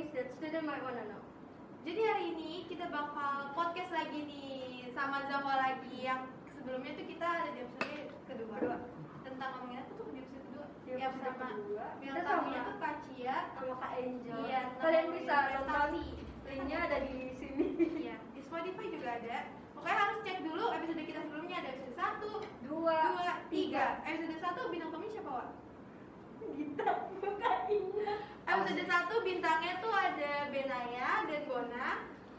things that student might wanna know. Jadi hari ini kita bakal podcast lagi nih sama Zahwa lagi yang sebelumnya tuh kita ada di episode kedua, Kedua. tentang ngomongin apa tuh di episode kedua Di yang episode sama kedua, yang kita tamunya tuh Kacia Sama Kak Angel. Iya, Kalian bisa nonton linknya ada di sini. Iya, di Spotify juga ada. Pokoknya harus cek dulu episode kita sebelumnya ada episode 1, Dua, 2, 3. Episode 1 bintang tamunya siapa, Wak? Gita, bukan Indah. Episode 1 bintangnya tuh ada Benaya dan Bona.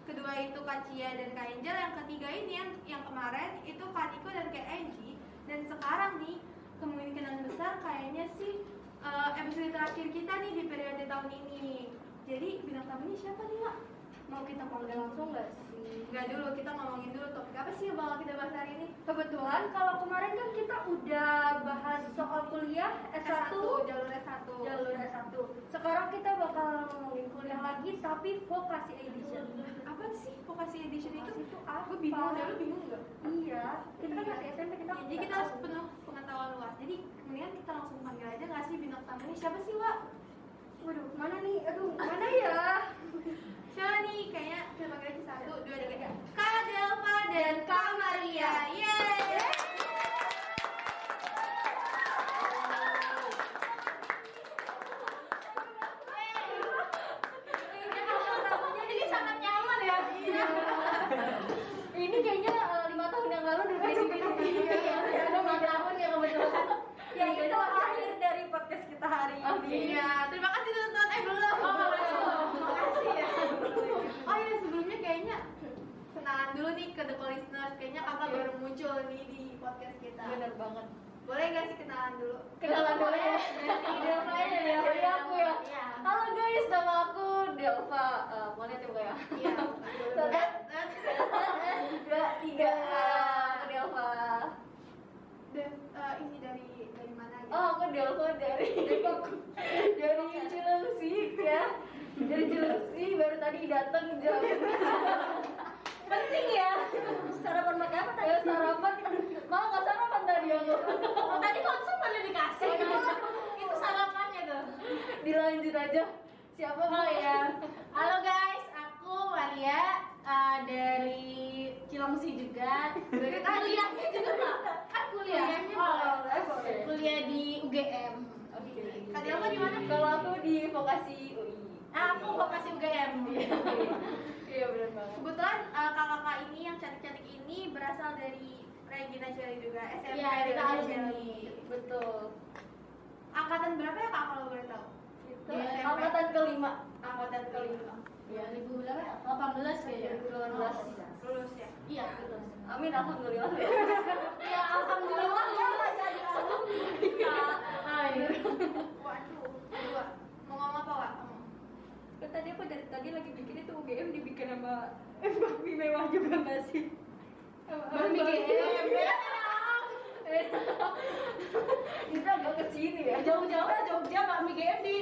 Kedua itu Kak Cia dan Kak Angel. Yang ketiga ini yang, yang kemarin itu Kak Niko dan Kak Angie. Dan sekarang nih kemungkinan besar kayaknya sih eh, episode terakhir kita nih di periode tahun ini. Jadi bintang tamunya siapa nih, Wak? Mau kita panggil langsung nggak sih? Enggak dulu, kita ngomongin dulu topik apa sih yang bakal kita bahas hari ini? Kebetulan kalau kemarin kan kita udah bahas soal kuliah S1, jalur S1. jalur S1. Sekarang kita bakal ngomongin kuliah lagi tapi vokasi edition. Apa sih vokasi edition itu? Vokasi itu apa? Gue bingung, deh, lu bingung nggak? Iya, kita kan masih SMP kita. Ya, jadi kita harus penuh pengetahuan luas. Jadi mendingan kita langsung panggil aja nggak sih bintang tamunya siapa sih Wak? Waduh, mana nih? Aduh, mana ya? Siapa nih? Kayaknya kita panggil aja satu, dua, tiga. Kak Delva dan Kak Maria. Yeay! Nyaman ya. Ini kayaknya eh, lima tahun yang lalu udah di sini. Iya, lima tahun ya kebetulan. Ya itu akhir dari podcast kita hari ini. Iya, terima kasih teman-teman. Eh belum. Oh, belum. Makasih ya. Oh iya sebelumnya kayaknya kenalan dulu nih ke the listeners. Kayaknya kakak baru muncul nih di podcast kita. Bener banget. Boleh gak sih kenalan dulu? Kenalan dulu ya. Delva aja ya. Dari aku ya. Iya. Halo guys, nama aku Delva. Eh, mau lihat ya bukan ya? Iya. Satu, dua, tiga. Delva. Dan eh, ini dari dari mana gitu? Oh, aku Delva dari dari Cilengsi ya. Dari Cilengsi baru tadi datang jam. Penting ya. Sarapan makan apa tadi? sarapan. Mau nggak sarapan tadi aku? Tadi konsum dikasih? Itu sarapannya tuh. Dilanjut aja. Siapa Oh ya, halo guys, aku Maria uh, dari Cilengsi juga. Dari kuliahnya juga pak, kan kuliah. Kuliahnya Oh, boleh, boleh. kuliah di UGM. Oke. Delva di mana? Kalau aku di vokasi UI. Ah, aku vokasi UGM. Iya benar banget. Kebetulan eh, kakak-kakak ini yang cantik-cantik ini berasal dari Regina Shelley juga SMP Iya, kita Regina alumni. Betul. Angkatan berapa ya kak kalau boleh tahu? Itu SMP. angkatan kelima. Angkatan kelima. Ya, 2000 berapa ya? 18 kayaknya. 2018. Lulus ya? Iya, lulus. Amin alhamdulillah. Ya, alhamdulillah ya masih ada alumni. Ayo. Waduh, dua. Mau ngomong apa? Ngomong. Kan tadi aku dari tadi lagi bikin itu UGM dibikin sama Bakmi mewah juga nggak sih? Baru bikin. Eh, Itu agak ke sini ya. Jauh-jauh lah Jogja, Pak MGM di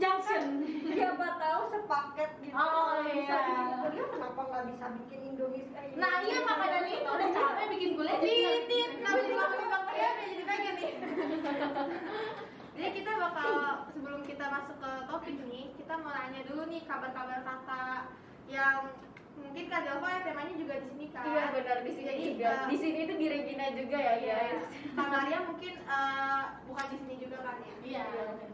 Junction. Siapa tahu sepaket gitu. Oh, iya. kuliah, kenapa nggak bisa bikin Indomie kayak Nah iya maka dari itu udah capek bikin kuliah Titit, kenapa jadi ngomongin Bang Ria jadi pengen nih Jadi kita bakal, sebelum kita masuk ke topik nih Kita mau nanya dulu nih kabar-kabar kakak Yang mungkin Kak Delva SMA-nya juga di sini kan Iya benar di sini Jadi, juga. eh, Di sini itu di Regina juga ya Iya. guys. Kak Maria mungkin eh, bukan di sini juga kan ya Iya.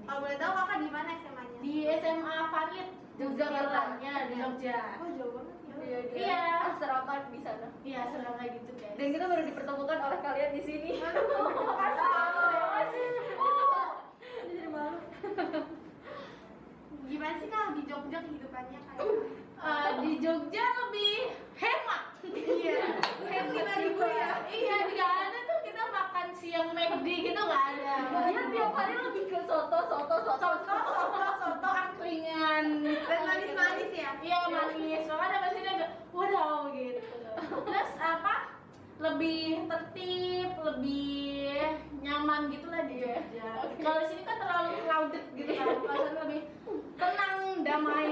Kalau boleh tahu kakak di mana SMA-nya? Di SMA Farid Yogyakarta. Iya di Jogja. Oh jauh banget ya Iya, dia Iya. asrama di sana. Iya serang kayak gitu guys. Dan kita baru dipertemukan oleh kalian di sini. Makasih. Jadi malu. Gimana sih kak di Jogja kehidupannya kayak? Eh, di Jogja lebih hemat. Iya, lima ribu ya. Iya di ada tuh kita makan siang McD gitu nggak ada. Dia tiap hari lebih ke soto, soto, soto, soto soto soto angkringan Dan manis-manis ya? iya manis. Makanya pasti dia agak waduh gitu. Terus apa? Lebih tertib lebih nyaman gitu lah di Jogja. Kalau sini kan terlalu crowded gitu kan kalau sana lebih tenang damai.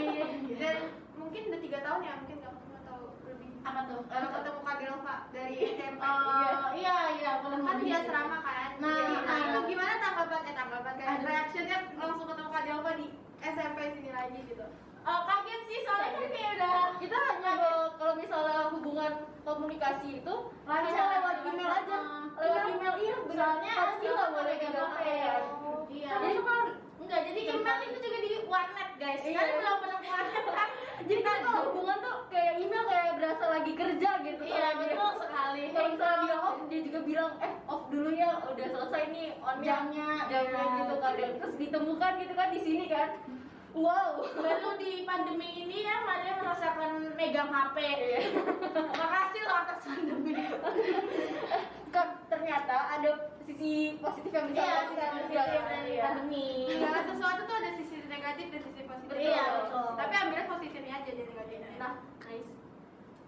Dan mungkin udah tiga tahun ya mungkin nggak ketemu atau lebih. apa tuh Baru ketemu Kak Delva dari SMP. Eh, iya iya kalau kan di asrama kan. Nah, Jadi, nah. itu gimana tanggapan eh tanggapan kayak Aduh. reactionnya langsung ketemu Kak Delva di SMP sini lagi gitu. Oh, kaget sih soalnya kan kayak udah kita hanya kalau- misalnya hubungan komunikasi itu Lancar. bisa lewat email aja lewat email iya soalnya pasti nggak boleh pegang HP. HP Iya. Sekali. Enggak, jadi email itu juga di warnet, guys. Iya. Kalian belum pernah ke warnet kan? jadi kan kalau hubungan tuh kayak email kayak berasa lagi kerja gitu Iya, betul sekali. kalau misalnya dia off dia juga bilang eh off dulu ya udah selesai nih on Jamnya, jamnya iya. gitu kadang terus ditemukan gitu kan di sini kan wow Baru di pandemi ini ya, Maria merasakan megang HP. Iya. Makasih loh atas pandemi. ternyata ada sisi positif yang bisa Iya, kita positif ambil dari pandemi. segala sesuatu tuh ada sisi negatif dan sisi positif. Iya, betul. tapi ambilnya positifnya aja jadi negatifnya nah nice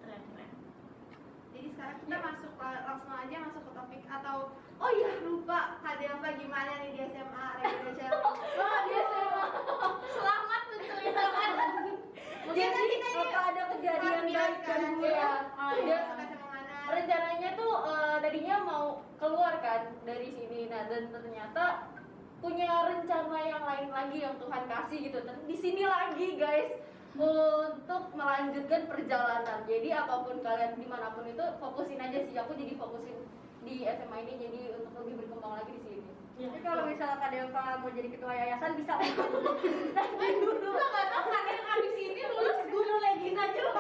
Keren, keren. jadi sekarang kita masuk ke- langsung aja masuk ke topik atau oh iya lupa. Delva gimana nih di SMA regular wah dia sama Selamat menceritakan. Mungkin jadi kita ini apa ada kejadian baik biasa kan gue ya? Oh, iya. rencananya tuh eh, tadinya mau keluar kan dari sini. Nah dan ternyata punya rencana yang lain lagi yang Tuhan kasih gitu. Dan di sini lagi guys untuk melanjutkan perjalanan. Jadi apa pun kalian di mana pun itu fokusin aja sih. Aku jadi fokusin di SMA ini jadi untuk lebih berkembang lagi di sini. Jadi kalau misalnya Kak Delva mau jadi ketua yayasan bisa Eh, Lo gak tau kalian abis ini lulus guru legin aja loh.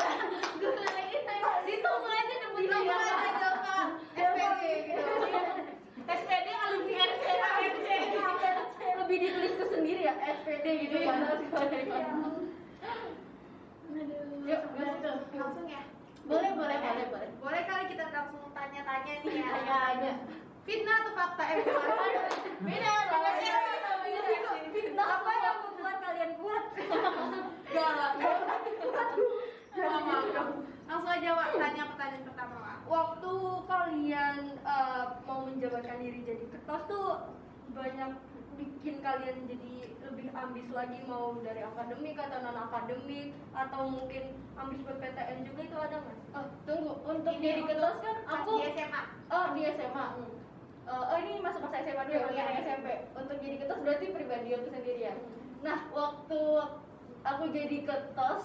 Guru legin ditunggu aja debut Ditunggu Delva. aja Delva. SPD gitu. SPD alumni RC RC. lebih ditulis ke sendiri ya SPD gitu Iya. kan Aduh, Yuk, langsung ya boleh boleh boleh boleh boleh kali kita langsung tanya-tanya nih ya Tanya aja. fitnah atau fakta eh. Beda, beda sih. fitnah apa yang membuat kalian kuat Galak. Maaf, maaf. Langsung aja Wak, tanya pertanyaan pertama Wak. waktu kalian eh, mau menjabatkan diri jadi ketua tuh banyak bikin kalian jadi lebih ambis lagi mau dari akademik atau non akademik atau mungkin ambis buat PTN juga itu ada nggak? Oh, tunggu untuk Ini jadi untuk kelas kan aku di SMA. oh di SMA hmm. Eh, oh ini masuk masa SMA dulu Iya, bukan iya. SMP untuk jadi ketos berarti pribadi aku sendiri ya nah waktu aku jadi ketos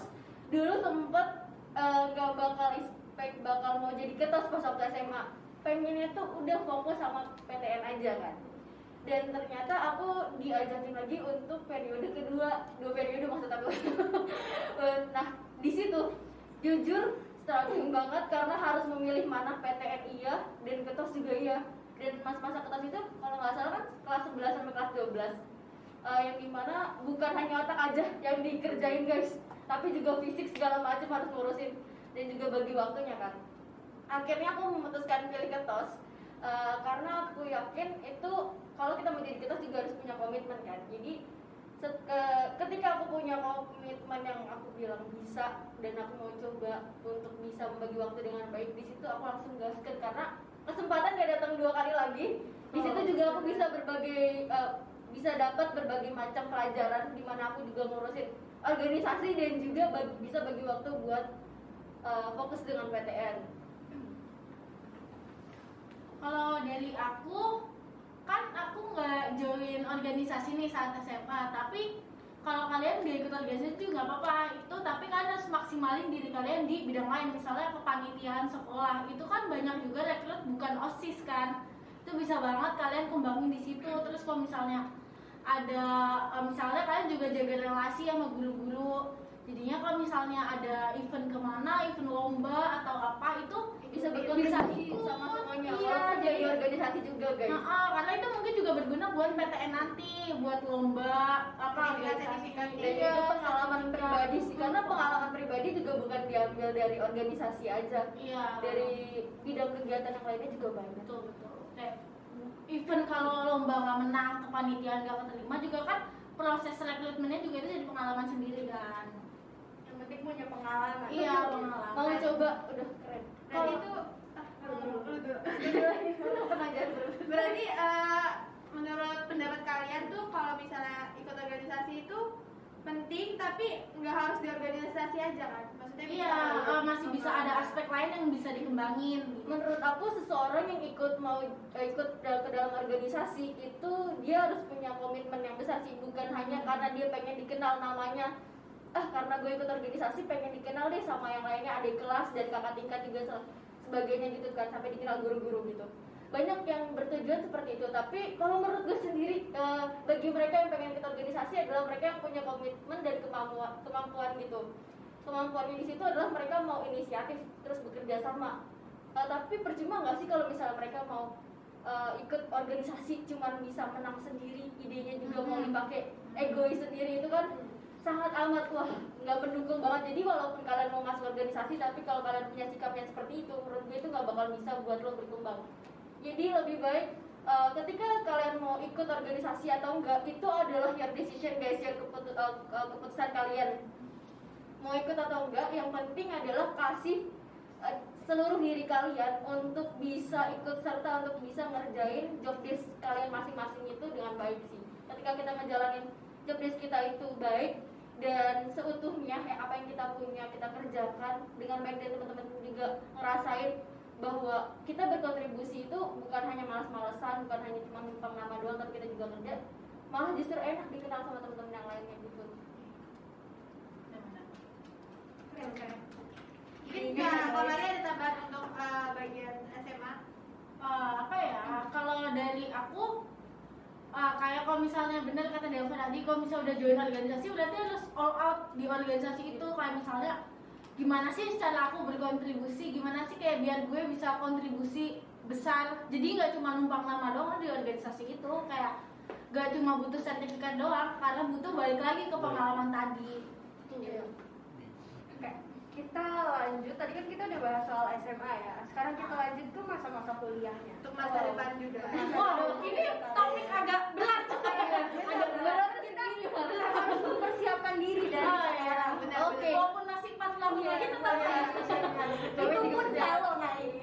dulu sempet eh, nggak bakal expect bakal mau jadi ketos pas waktu SMA pengennya tuh udah fokus sama PTN aja kan dan ternyata aku diajakin lagi untuk periode kedua. Dua periode maksud aku. Nah di situ jujur struggling banget karena harus memilih mana PTN iya dan ketos juga iya. Dan mas masa ketos itu kalau nggak salah kan kelas 11 sampai kelas 12 Eh, yang di mana bukan hanya otak aja yang dikerjain guys. Tapi juga fisik segala macam harus ngurusin. Dan juga bagi waktunya kan. Akhirnya aku memutuskan pilih ketos eh, karena aku yakin itu kalau kita menjadi ketos juga harus punya komitmen kan? Jadi ketika aku punya komitmen yang aku bilang bisa dan aku mau coba untuk bisa membagi waktu dengan baik di situ aku langsung gaskan. Karena kesempatan gak datang dua kali lagi di situ juga aku bisa berbagai eh, bisa dapat berbagai macam pelajaran di mana aku juga ngurusin organisasi dan juga bagi- bisa bagi waktu buat eh, fokus dengan PTN Kalau dari aku, kan aku nggak join organisasi nih saat SMA, tapi kalau kalian gak ikut organisasi juga nggak apa-apa. Itu, tapi kalian harus maksimalin diri kalian di bidang lain, misalnya kepanitiaan sekolah, itu kan banyak juga rekrut bukan osis kan, itu bisa banget kalian kembangin di situ. Terus kalau misalnya ada, eh, misalnya kalian juga jaga relasi sama guru-guru, jadinya kalau misalnya ada event ke mana, event lomba atau apa itu bisa ikut. sama semuanya Iya, walaupun jadi organisasi juga guys Nah, ah, karena itu mungkin juga berguna buat PTN nanti, buat lomba apa organisasi. Iya, itu pengalaman sertifikat. pribadi sih karena pengalaman pribadi juga bukan diambil dari organisasi aja Iya. dari bidang kegiatan yang lainnya juga banyak betul betul. Kayak event kalau lomba nggak menang, kepanitiaan nggak keterima juga kan proses rekrutmennya juga itu jadi pengalaman sendiri kan. Penting punya pengalaman. Iya, pengalaman. mau coba? Udah. Keren. Kalau- itu dulu. Berarti eh, menurut pendapat kalian tuh kalau misalnya ikut organisasi itu penting tapi nggak harus di organisasi aja kan? Maksudnya bisa Iya, eh, masih bisa ada aspek lain yang bisa dikembangin. menurut aku seseorang yang ikut mau eh, ikut ke dalam organisasi itu dia harus punya komitmen yang besar sih. Bukan hanya karena dia pengen dikenal namanya ah karena gue ikut organisasi pengen dikenal deh sama yang lainnya adik kelas dan kakak tingkat juga se- sebagainya gitu kan sampai dikenal guru-guru gitu. Banyak yang bertujuan seperti itu tapi kalau menurut gue sendiri eh, bagi mereka yang pengen ikut organisasi adalah mereka yang punya komitmen dan kemampuan kemampuan gitu. Kemampuannya di situ adalah mereka mau inisiatif terus bekerja sama. Eh, tapi percuma nggak sih kalau misalnya mereka mau eh, ikut organisasi cuman bisa menang sendiri idenya juga mau dipakai egois sendiri itu kan sangat amat wah nggak mendukung banget. Jadi walaupun kalian mau masuk organisasi tapi kalau kalian punya sikap yang seperti itu menurut gue itu nggak bakal bisa buat lo berkembang. Jadi lebih baik eh, ketika kalian mau ikut organisasi atau enggak itu adalah your decision guys yang keputu- eh, keputusan kalian. Mau ikut atau enggak yang penting adalah kasih eh, seluruh diri kalian untuk bisa ikut serta untuk bisa ngerjain job desk kalian masing-masing itu dengan baik sih. Ketika kita ngejalanin job desk kita itu baik dan seutuhnya ya apa yang kita punya kita kerjakan. Dengan baik dan teman-teman juga ngerasain bahwa kita berkontribusi itu bukan hanya malas-malasan bukan hanya cuma numpang nama doang tapi kita juga kerja. Malah justru enak dikenal sama teman-teman yang lainnya gitu. Keren, keren. Mungkin Kak Komari ada tambahan untuk eh, bagian SMA? Eh, apa ya? Kalau dari aku eh, kayak kalau misalnya benar kata Deva tadi kalau misalnya udah join organisasi berarti harus all out di organisasi itu. Kayak misalnya gimana sih cara aku berkontribusi? Gimana sih kayak biar gue bisa kontribusi besar? Jadi nggak cuma numpang nama doang di organisasi itu kayak gak cuma butuh sertifikat doang karena butuh balik lagi ke pengalaman tadi. Oke, kita lanjut. Tadi kan kita udah bahas soal SMA ya. Sekarang kita lanjut ke masa-masa kuliahnya. Untuk masa depan juga. wow ini topik agak berat agak berat kita Kita harus mempersiapkan diri dari Oh, ya. sekarang. Benar, Oke. walaupun masih 4 tahun lagi tetap Iya. Itu pun kalau ini.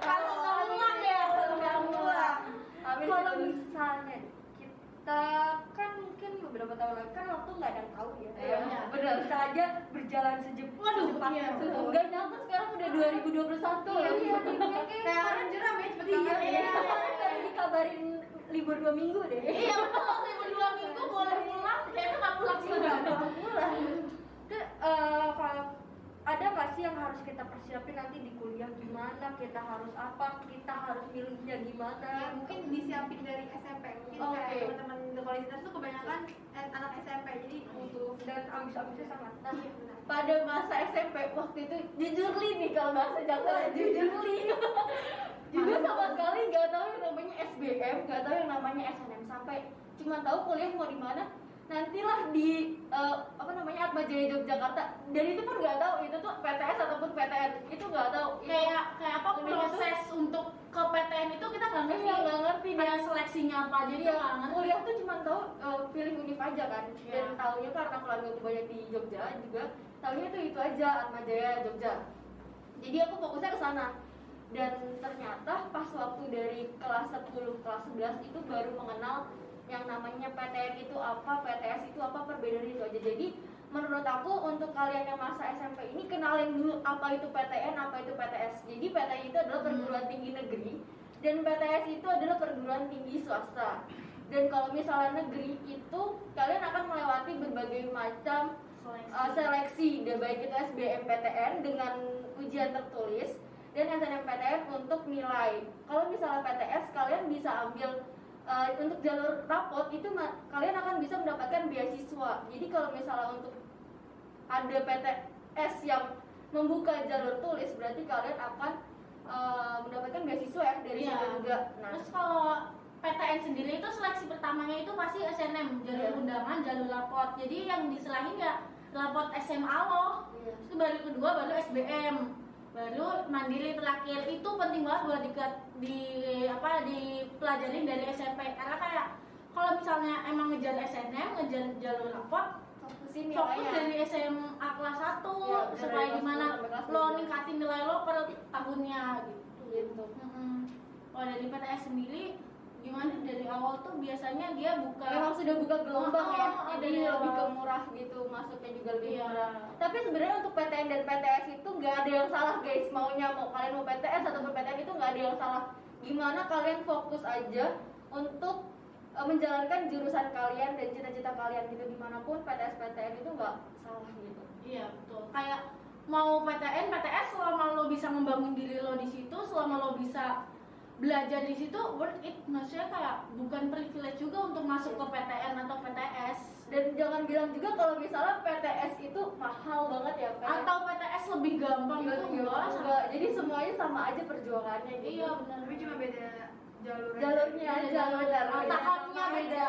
kalau nggak ulang ya Nggak ngulang. Kalau misalnya kan mungkin beberapa tahun lagi kan waktu nggak ada yang tahu ya. Iya, benar. Bisa aja berjalan secepat. Waduh, iya. Enggak nyangka sekarang udah 2021 Iya, iya, dunia kayak Kayak orang jeram ya cepet Iya, banget. iya. Kayak dikabarin libur dua minggu deh. Iya betul, libur dua minggu boleh pulang, kayaknya nggak pulang juga. pulang. Itu eh, kalau ada nggak sih yang harus kita persiapin nanti di kuliah gimana? Kita harus apa? Kita harus milihnya Ya, gimana? mungkin disiapin dari SMP. Mungkin Oke. kayak teman-teman di kualitas tuh kebanyakan eh, anak SMP. Jadi butuh Dan ambis-ambisnya sangat. Nah, pada masa SMP waktu itu jujur li nih kalau bahasa Jakarta jujur li juga sama sekali nggak tahu yang namanya SBM nggak tahu yang namanya SNM sampai cuma tahu kuliah mau di mana nantilah di eh, apa namanya Atma Jaya Yogyakarta dan itu pun nggak tahu itu tuh PTS ataupun PTN itu nggak tahu Itu- Kayak kayak apa proses untuk ke PTN itu kita nggak ngerti. Iya, nggak ngerti. Kayak seleksinya apa jadi Iya, nggak ngerti. kuliah tuh cuma tahu eh, pilih univ aja kan Iya. dan taunya karena keluarga gue banyak di Jogja juga taunya itu itu aja Atma Jaya Jogja jadi aku fokusnya ke sana dan ternyata pas waktu dari kelas 10 kelas 11 itu baru mengenal yang namanya PTN itu apa PTS itu apa perbedaan itu aja. Jadi menurut aku untuk kalian yang masa SMP ini kenalin dulu apa itu PTN apa itu PTS jadi PTN itu adalah perguruan tinggi negeri dan PTS itu adalah perguruan tinggi swasta. Dan kalau misalnya negeri itu kalian akan melewati berbagai macam Seleksi. uh, seleksi. Dan baik itu SBMPTN dengan ujian tertulis dan SNMPTN untuk nilai. Kalau misalnya PTS kalian bisa ambil uh, untuk jalur rapot itu kalian akan bisa mendapatkan beasiswa. Jadi kalau misalnya untuk ada PTS yang membuka jalur tulis berarti kalian akan uh, mendapatkan beasiswa ya dari situ juga. Nah, Terus kalau PTN sendiri itu seleksi pertamanya itu pasti SNM, jalur Iya. undangan, jalur rapot. Jadi yang diserahin ya rapot SMA loh. iya. Terus baru kedua baru SBM. Baru mandiri terakhir itu penting banget buat di, di apa dipelajarin dari SMP karena kayak kalau misalnya emang ngejar SNM, ngejar jalur rapot, fokusin fokus nilainya. dari SMA kelas 1 Iya, dari supaya gimana lo 12. ningkatin nilai lo per tahunnya gitu. gitu. Mm-mm. Kalau dari PTS sendiri gimana dari awal tuh biasanya dia buka Memang sudah buka gelombang ya, Oh, oh, jadi lebih ke murah gitu, masuknya juga lebih Iya. murah. Tapi sebenarnya untuk PTN dan nggak ada yang salah guys, maunya mau kalian mau PTS ataupun PTN itu nggak ada yang salah. Gimana kalian fokus aja untuk eh, menjalankan jurusan kalian dan cita-cita kalian gitu di mana pun PTS PTN itu nggak salah gitu Iya betul. Kayak mau PTN, PTS selama lo bisa membangun diri lo di situ, selama lo bisa belajar di situ worth it. Maksudnya kayak bukan privilege juga untuk masuk ke PTN atau PTS. Dan jangan bilang juga kalau misalnya PTS itu mahal banget ya Pak. Atau PTS lebih gampang Iya, gitu iya, enggak? enggak. jadi semuanya sama aja perjuangannya gitu Iya benar. tapi cuma beda jalur aja. jalurnya aja Oh, tahapnya beda.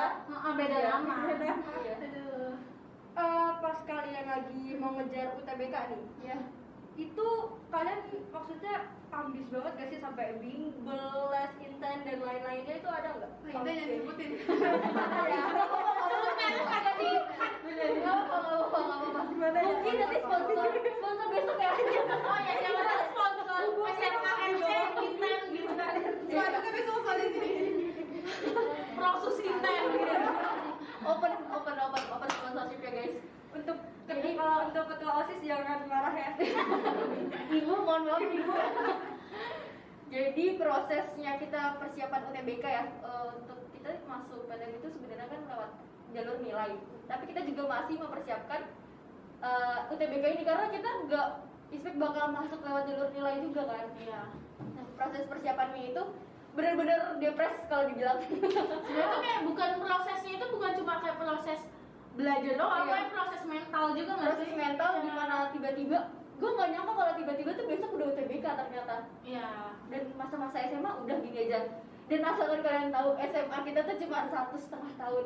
Beda Iya. nama. Iya. Aduh. Eh, pas kalian lagi mau ngejar UTBK nih Iya. itu kalian maksudnya ambis banget gak sih sampai bimbel, les inten dan lain-lainnya itu ada nggak? Nah, itu yang disebutin Sebut merek kagak di Nggak apa-apa, nggak apa-apa, nggak apa-apa. Mungkin nanti sponsor, sponsor besok ya. Oh ya, siapa tahu sponsor SMA MC Inten gitu kan. itu tapi semua kali sini Prosus Inten gitu. Open, open, open, open sponsorship ya guys. Untuk Jadi- ketua, untuk ketua OSIS jangan marah ya. Ibu, mohon maaf ibu. Jadi prosesnya kita persiapan UTBK ya eh, untuk kita masuk PTN itu sebenarnya kan lewat jalur nilai. Tapi kita juga masih mempersiapkan eh, UTBK ini karena kita nggak expect bakal masuk lewat jalur nilai juga kan. Iya. Nah, proses persiapannya itu benar-benar depres kalau dibilang. Sebenarnya kayak bukan prosesnya itu bukan cuma kayak proses belajar doang, Iya. kayak proses mental juga nggak proses sih? mental Iya. gimana tiba-tiba gue nggak nyangka kalau tiba-tiba tuh besok udah UTBK ternyata Iya. dan masa-masa SMA udah gini aja dan asalkan kalian tahu SMA kita tuh cuma satu setengah tahun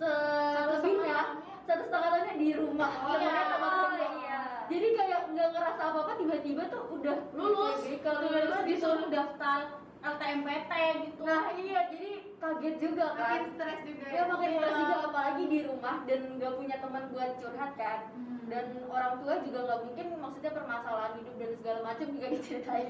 selebihnya satu setengah tahunnya di rumah Oh, iya. sama iya. jadi kayak nggak ngerasa apa apa tiba-tiba tuh udah Lulus, lulus disuruh daftar LTMPT gitu. nah iya jadi kaget juga kan makin stres juga ya makin Iya. stres juga apalagi di rumah dan nggak punya teman buat curhat kan Hmm. dan orang tua juga nggak mungkin maksudnya permasalahan hidup dan segala macam juga diceritain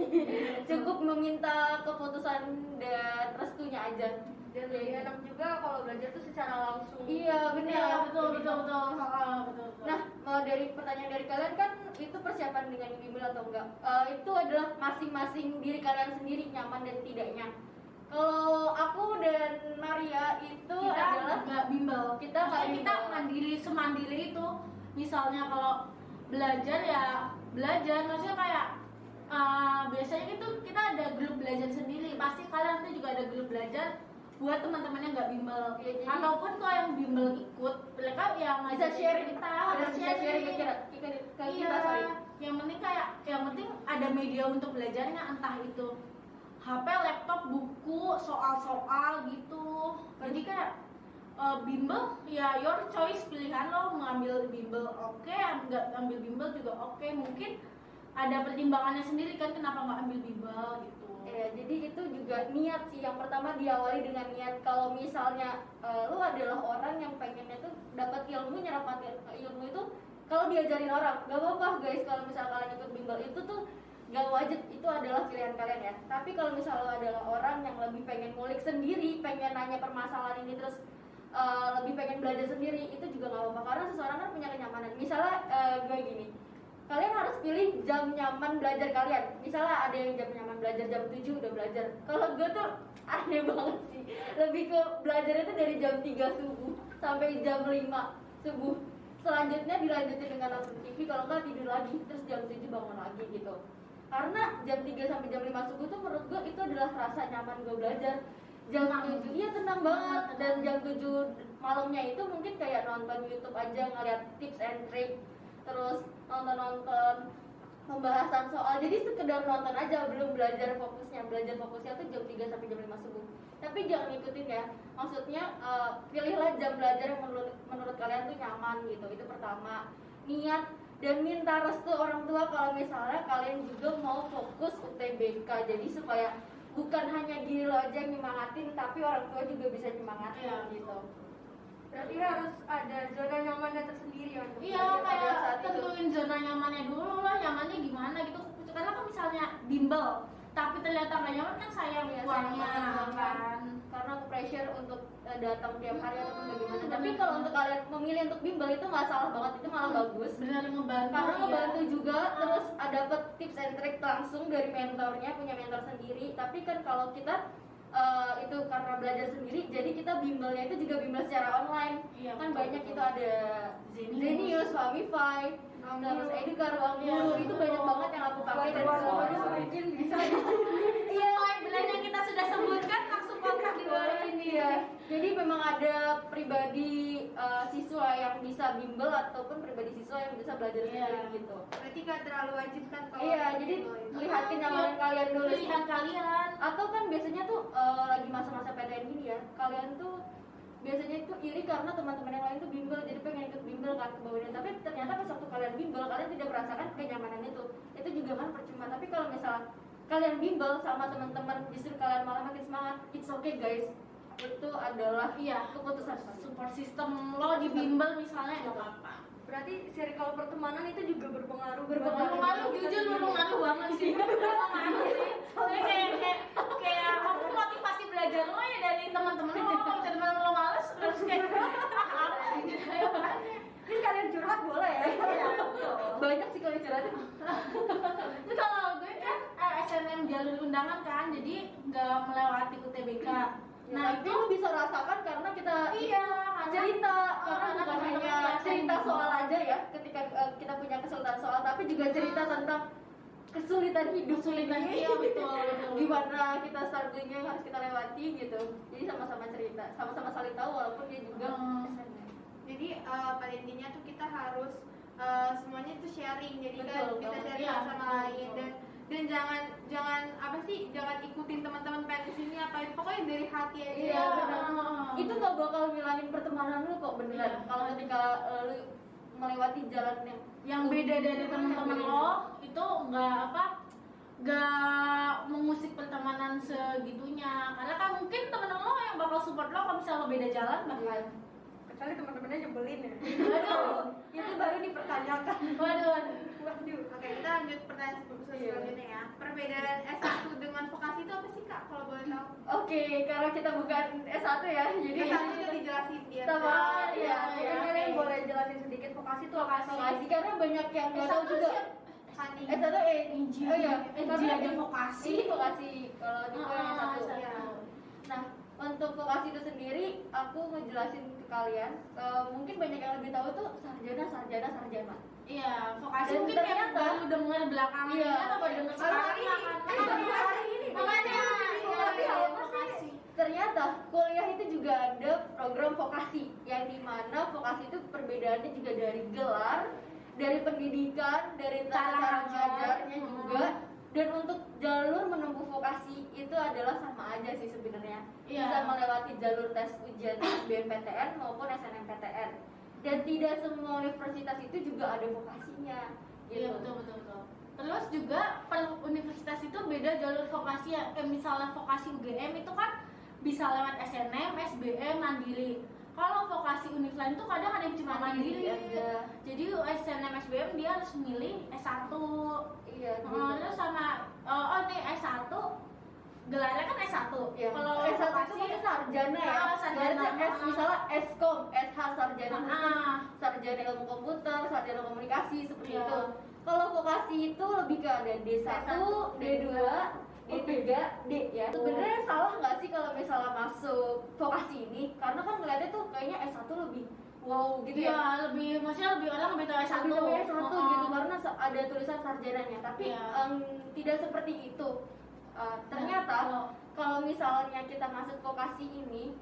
cukup meminta keputusan dan restunya aja Dan lebih enak juga kalau belajar tuh secara langsung. iya benar Iya, betul betul betul. Ah, betul, betul. nah mau dari pertanyaan dari kalian kan itu persiapan dengan bimbel atau enggak Eh, itu adalah masing-masing diri kalian sendiri nyaman dan tidaknya kalau aku dan Maria itu kita adalah nggak bimbel. Kita nggak kita mandiri semandiri itu. Misalnya kalau belajar ya belajar, maksudnya kayak uh, biasanya itu kita ada grup belajar sendiri. Pasti kalian tuh juga ada grup belajar buat teman-teman yang nggak bimbel. Iya, jadi- Ataupun kalau yang bimbel ikut, mereka yang bisa sharing kita, bisa sharing ke kita ke, ke- ke Iya, kita sorry yang penting kayak yang penting ada media untuk belajarnya entah itu HP, laptop, buku, soal-soal gitu. Jadi kayak eh, bimbel ya your choice pilihan lo mau ambil bimbel oke, nggak ambil bimbel juga oke. Mungkin ada pertimbangannya sendiri kan kenapa nggak ambil bimbel gitu. Iya, jadi itu juga niat sih. Yang pertama diawali dengan niat kalau misalnya eh, lu adalah orang yang pengennya tuh dapat ilmu, nyerap ilmu itu kalau diajarin orang, gak apa-apa guys kalau misal kalian ikut bimbel itu tuh gak wajib itu adalah pilihan kalian ya. Tapi kalau misal lo adalah orang yang lebih pengen ngulik sendiri, pengen nanya permasalahan ini terus eh, lebih pengen belajar sendiri, itu juga gak apa-apa karena seseorang kan punya kenyamanan. Misalnya eh, gue gini, kalian harus pilih jam nyaman belajar kalian. Misalnya ada yang jam nyaman belajar jam 7 udah belajar. Kalau gue tuh aneh banget sih. Lebih ke belajar itu dari jam 3 subuh sampai jam 5 subuh. Selanjutnya dilanjutin dengan nonton TV kalau nggak tidur lagi terus jam 7 bangun lagi gitu. Karena jam 3 sampai jam 5 subuh tuh menurut gue itu adalah rasa nyaman gue belajar. Jam Tenang. 7 iya tenang banget. Dan jam 7 malamnya itu mungkin kayak nonton YouTube aja ngeliat tips and trick terus nonton-nonton pembahasan soal jadi sekedar nonton aja belum belajar fokusnya. Belajar fokusnya tuh jam 3 sampai jam 5 subuh. Tapi jangan ikutin ya maksudnya eh, pilihlah jam belajar yang menurut menurut kalian tuh nyaman gitu. Itu pertama. Niat dan minta restu orang tua kalau misalnya kalian juga mau fokus UTBK jadi supaya bukan hanya diri lo aja yang nyemangatin tapi orang tua juga bisa nyemangatin Iya. gitu Berarti harus ada zona nyamannya tersendiri ya untuk Iya kayak saat itu. tentuin zona nyamannya dulu lah nyamannya gimana gitu. Karena kan misalnya bimbel tapi ternyata nggak nyaman kan sayang Iya, uangnya kan? karena aku pressure untuk eh, datang tiap hari ataupun Hmm, bagaimana. Bener. tapi kalau untuk kalian memilih untuk bimbel itu nggak salah banget itu malah bagus. benar ngebantu karena iya. ngebantu juga terus ada dapat tips and trick langsung dari mentornya punya mentor sendiri. Tapi kan kalau kita eh, itu karena belajar sendiri jadi kita bimbelnya itu juga bimbel secara online. Iya, kan betul, banyak itu ada Zenius. Zenius, Famify, terus Edukar, Ruang Iya, Guru itu betul. banyak banget yang aku pakai dan baru mungkin bisa Iya, brand yang kita sudah sebutkan langsung kontak di bawah ini Iya, jadi memang ada pribadi eh, siswa yang bisa bimbel ataupun pribadi siswa yang bisa belajar Iya. sendiri gitu. berarti gak terlalu wajib kan kalau Iya, jadi bimbel itu? lihatin nyamanin kalian dulu. Pilihan kalian. Atau kan biasanya tuh eh, lagi masa-masa PTN gini ya, kalian tuh biasanya itu iri karena teman-teman yang lain tuh bimbel jadi pengen ikut bimbel kan ke bawahnya tapi ternyata pas waktu kalian bimbel kalian tidak merasakan kenyamanan itu itu juga kan percuma tapi kalau misal kalian bimbel sama teman-teman justru kalian malah makin semangat it's okay guys itu adalah Iya. keputusan. Support system lo di bimbel misalnya nggak apa-apa. Berarti circle pertemanan itu juga berpengaruh Berpengaruh. Berpengaruh jujur berpengaruh banget sih. Berpengaruh sih. Soalnya kayak kayak kayak aku motivasi belajar lo ya dari teman-teman lo. Kalau misalnya teman lo males terus kayak ah. Ini kalian curhat boleh ya Iya, betul. banyak sih kalau curhatin Itu kalau gue kan eh, SNM jalur undangan kan, jadi nggak melewati UTBK. nah Nah itu lu bisa rasakan karena kita iya cerita Oh, karena karena bukan teman-teman hanya ngerasain cerita soal aja ya ketika eh, kita punya kesulitan soal tapi juga cerita tentang kesulitan hidup kesulitan iya betul betul. gimana kita strugglingnya yang harus kita lewati gitu jadi sama-sama cerita sama-sama saling tahu walaupun dia juga Hmm. Jadi eh, pada intinya tuh kita harus eh, semuanya tuh sharing jadi kan Betul, bisa betul. sharing Iya, sama lain dan dan jangan jangan apa sih jangan ikutin teman-teman pengen ke sini apa itu. Pokoknya dari hati aja Iya, benar. itu nggak bakal ngilangin pertemanan lu kok beneran Iya. kalau ketika eh, lu melewati jalan yang yang beda dari teman-teman lo itu nggak apa nggak mengusik pertemanan segitunya. Karena kan mungkin temen lo yang bakal support lo kalau misalnya lo beda jalan bahkan kecuali teman-temannya nyebelin ya waduh itu baru dipertanyakan waduh waduh waduh oke kita lanjut pertanyaan Iya. selanjutnya ya perbedaan S1 dengan vokasi itu apa sih kak kalau boleh tahu Oke, karena kita bukan S1 ya, jadi jadi tadi udah dijelasin dia sama Iya, ya, iya. mungkin kalian boleh jelasin sedikit vokasi itu apa sih vokasi karena banyak yang nggak tahu S1 juga. Hani S1 eh Inji. oh iya, Inji aja ini- vokasi. Ini vokasi kalau di Ah, yang satu. satu. Iya. Nah, untuk vokasi itu sendiri, aku ngejelasin kalian. eh, mungkin banyak yang lebih tahu tuh sarjana, sarjana, sarjana. iya vokasi Dan mungkin kayak ternyata- baru dengar belakangan Iya. ini atau baru dengar sekarang hari ini. kan Baru hari ini. makanya iya, apa vokasi Ternyata kuliah itu juga ada program vokasi yang di mana vokasi itu perbedaannya juga dari gelar, dari pendidikan, dari Cara cara ajar. ngajarnya Hmm. juga, dan untuk jalur menempuh vokasi itu adalah sama aja sih sebenarnya. Iya. Bisa melewati jalur tes ujian SBMPTN maupun SNMPTN. Dan tidak semua universitas itu juga ada vokasinya. Iya Gitu. betul betul betul. Terus juga per universitas itu beda jalur vokasi ya. Kayak misalnya vokasi UGM itu kan bisa lewat SNM, SBM, mandiri. Kalau vokasi univ lain tuh kadang ada yang cuma mandiri. aja. Jadi SNM, SBM dia harus milih S1. Iya. Nah, oh, oh nih S1 gelarnya kan S1. Ya. Kalau S1 itu kan sarjana ya. Ah, sarjana. Berarti S misalnya Skom, SH sarjana Ah. hukum, sarjana ilmu komputer, sarjana komunikasi seperti Iya. itu. Kalau vokasi itu lebih ke ada D1, D2, D3, D ya. Sebenarnya salah nggak sih kalau misalnya masuk vokasi ini? Karena kan ngeliatnya tuh kayaknya S1 lebih wow gitu Iya, ya. lebih maksudnya lebih orang lebih tahu S1. Lebih tahu S1 Oh, gitu karena ada tulisan sarjananya, tapi Iya. em, tidak seperti itu. Uh, ternyata Kalau- kalau misalnya kita masuk vokasi ini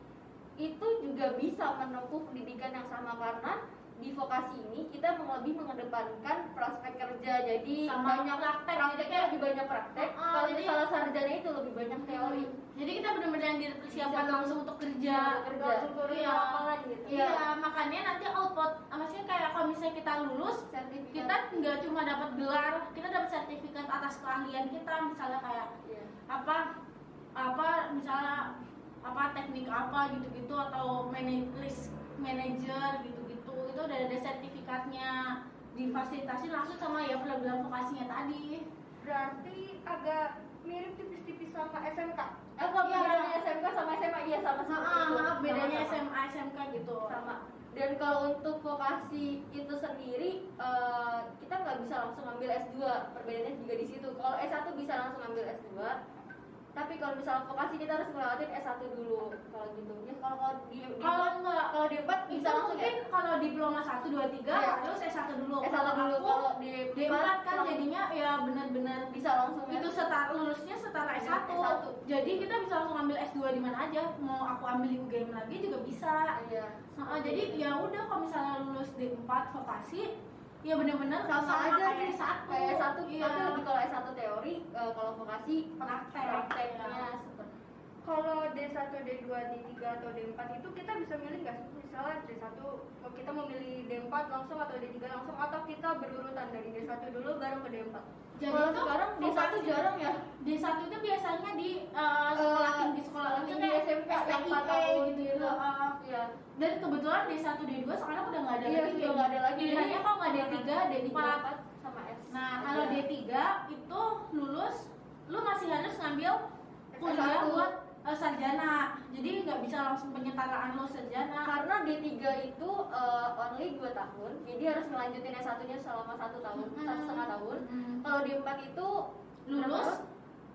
itu juga bisa menempuh pendidikan yang sama karena di vokasi ini kita lebih mengedepankan prospek kerja jadi Sama banyak praktek, prakteknya lebih banyak praktek Ah, kalau jadi- misalnya sarjana itu lebih banyak teori Jadi kita benar-benar dipersiapkan Bisa. langsung untuk kerja. Iya, kerja. langsung Iya. lapangan gitu Iya. Iya, makanya nanti output, maksudnya kayak kalau misalnya kita lulus, sertifikat kita nggak cuma dapat gelar, kita dapat sertifikat atas keahlian kita, misalnya kayak Iya. apa, apa misalnya apa teknik apa gitu-gitu atau manage manager gitu-gitu, itu udah ada sertifikatnya. Difasilitasi langsung sama ya program vokasinya tadi. berarti agak mirip tipis-tipis sama SMK Eh, kalau Iya. bedanya SMK sama SMA iya sama sama Ah, bedanya SMA SMK gitu. sama. Dan kalau untuk vokasi itu sendiri eh, kita nggak bisa langsung ambil S2 perbedaannya juga di situ. Kalau S1 bisa langsung ambil S2 tapi kalau misalnya vokasi kita harus ngelewatin S1 dulu kalau gitu ya kalau kalau di, di Kalau enggak kalau di empat bisa langsung mungkin ya kalau diploma 1 2 3 Iya. terus S1 dulu. S1 Kalau dulu aku kalau di D4 empat kan langsung jadinya ya benar-benar bisa langsung ya. itu setara lulusnya setara S1. S1. Jadi kita bisa langsung ambil S2 di mana aja. Mau aku ambil di UGM lagi juga bisa. iya Nah, jadi ya udah kalau misalnya lulus D4 vokasi ya benar-benar sama, aja kayak sih S1. kayak S1 Iya. tapi lebih kalau S1 teori eh, kalau vokasi Praktek. prakteknya Iya. Kalau D1, D2, D3 atau D4 itu kita bisa milih nggak sih? Misalnya D1 oh, kita mau milih D4 langsung atau D3 langsung atau kita berurutan dari D1 dulu baru ke D4. Jadi kalau itu sekarang di satu vokasi- jarang ya D1 itu biasanya di uh, sekolah tinggi sekolah tinggi tinggi SMP empat tahun gitu gitu. Uh, iya dan kebetulan D1 D2 sekarang udah nggak ada Iya, lagi. sudah nggak ada lagi. Pilihannya kok nggak D3, D4. D4 sama S Nah, kalau aja. D3 itu lulus lu masih harus ngambil kuliah S1. buat uh, sarjana. Jadi nggak bisa langsung penyetaraan lo sarjana. karena D3 itu eh, only 2 tahun jadi harus ngelanjutin S1 nya selama satu tahun Hmm. satu setengah tahun Hmm. kalau D4 itu lulus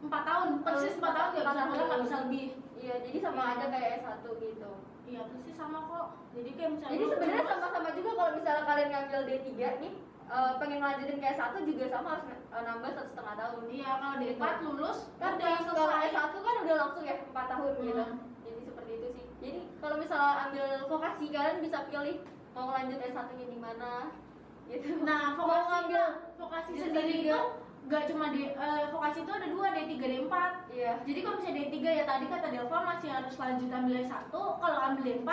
4 tahun, persis 4 tahun nggak bisa Empat nggak bisa lebih. iya jadi sama Iya. aja kayak S1 gitu Iya, persis sama kok. Jadi kayak misalnya jadi sebenarnya sama-sama juga kalau misalnya kalian ngambil D3 nih eh, pengen ngelanjutin ke S1 juga sama harus eh, nambah satu setengah tahun. Iya, kalau D4 lulus kan udah selesai. S1 kan udah langsung ya 4 tahun gitu. Hmm. jadi seperti itu sih. Jadi kalau misalnya ambil vokasi kalian bisa pilih mau lanjut S1 nya di mana gitu. Nah, Mau vokasi ngambil vokasi sendiri itu gak cuma di eh, vokasi itu ada dua D3 D4. iya. Jadi kalau misalnya D3 ya tadi kata Delva masih harus lanjut ambil S1, kalau ambil D4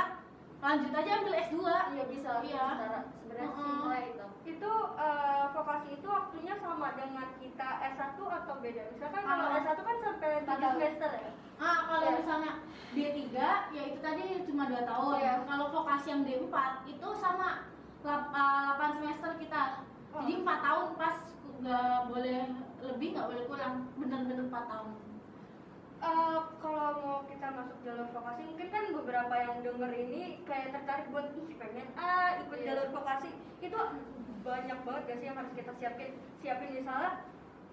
lanjut aja ambil S2. iya bisa Iya. secara sebenarnya Mm-mm. simpel itu Itu eh, vokasi itu waktunya sama dengan kita S1 atau beda? Misalkan kalau Ah. S1 kan sampai Empat 7 tahun. semester ya? Nah, kalau Iya. misalnya D3 ya itu tadi cuma 2 tahun. Iya. Kalau vokasi yang D4 itu sama 8 semester kita. Oh. Jadi 4 tahun pas nggak boleh lebih nggak boleh kurang bener-bener 4 tahun. Eh, kalau mau kita masuk jalur vokasi mungkin kan beberapa yang denger ini kayak tertarik buat ih pengen ah ikut Iya. jalur vokasi itu banyak banget gak sih yang harus kita siapin siapin misalnya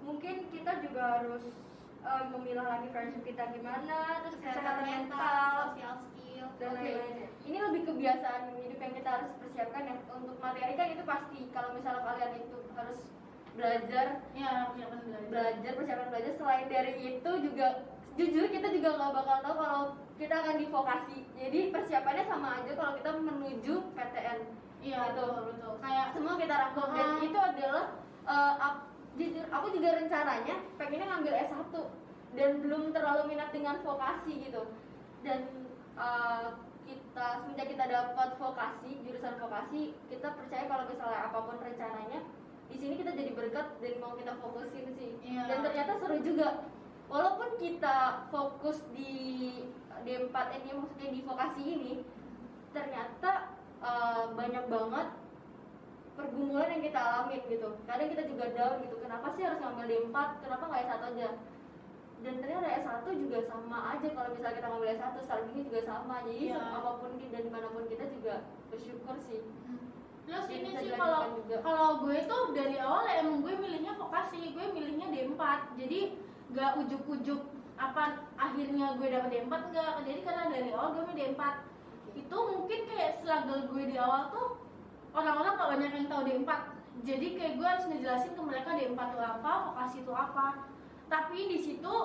mungkin kita juga harus eh, memilah lagi friendship kita gimana terus kesehatan mental sosial skill. dan Oke. lain-lain ini lebih kebiasaan hidup yang kita harus persiapkan ya untuk materi kan itu pasti kalau misalnya kalian itu harus belajar Ya, persiapan belajar. belajar persiapan belajar selain dari itu juga jujur kita juga nggak bakal tahu kalau kita akan di vokasi jadi persiapannya sama aja kalau kita menuju PTN Iya, Gitu. betul, betul. Kayak semua kita rangkum dan Ah. itu adalah eh, ap- jujur aku juga rencananya pengennya ngambil S1 dan belum terlalu minat dengan vokasi gitu dan eh, kita semenjak kita dapat vokasi jurusan vokasi kita percaya kalau misalnya apa pun rencananya di sini kita jadi berkat dan mau kita fokusin sih Iya. dan ternyata seru juga walaupun kita fokus di D4 ini maksudnya di vokasi ini ternyata eh, banyak banget pergumulan yang kita alamin gitu. Kadang kita juga down gitu kenapa sih harus ngambil D4 kenapa nggak S1 aja? Dan ternyata S1 juga sama aja kalau misalnya kita ngambil S1 strateginya juga sama. Jadi Iya. apa pun dan di mana pun kita juga bersyukur sih. Terus Jadi ini sih kalau kalau gue tuh dari awal ya emang gue milihnya vokasi, gue milihnya D4. Jadi gak ujuk-ujuk apa akhirnya gue dapet D4 enggak. Jadi karena dari awal gue milih D4. Itu mungkin kayak struggle gue di awal tuh orang-orang gak banyak yang tahu D4. Jadi kayak gue harus ngejelasin ke mereka D4 itu apa, vokasi itu apa. Tapi di situ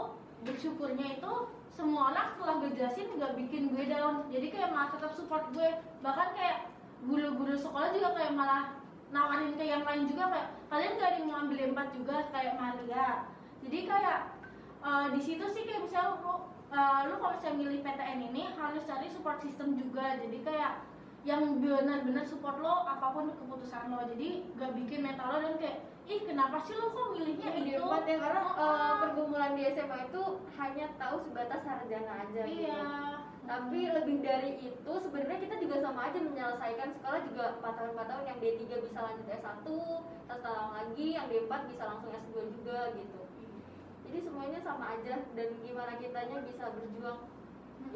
bersyukurnya itu semua orang setelah gue jelasin gak bikin gue down. Jadi kayak malah tetap support gue. Bahkan kayak guru-guru sekolah juga kayak malah nawarin ke yang lain juga kayak kalian gak ada yang ngambil empat juga kayak Maria jadi kayak eh, di situ sih kayak misalnya lu, eh, lu kalau misalnya milih PTN ini harus cari support system juga. Jadi kayak yang benar-benar support lo apa pun keputusan lo. Jadi gak bikin mental lo dan kayak ih kenapa sih lo kok milihnya di itu? D4 ya karena Oh, eh, pergumulan di SMA itu hanya tahu sebatas sarjana aja gitu. Iya. Tapi lebih dari itu sebenarnya kita juga sama aja menyelesaikan sekolah juga 4 tahun 4 tahun. Yang D3 bisa lanjut S1 satu tahun lagi yang D4 bisa langsung S2 juga gitu jadi semuanya sama aja dan gimana kitanya bisa berjuang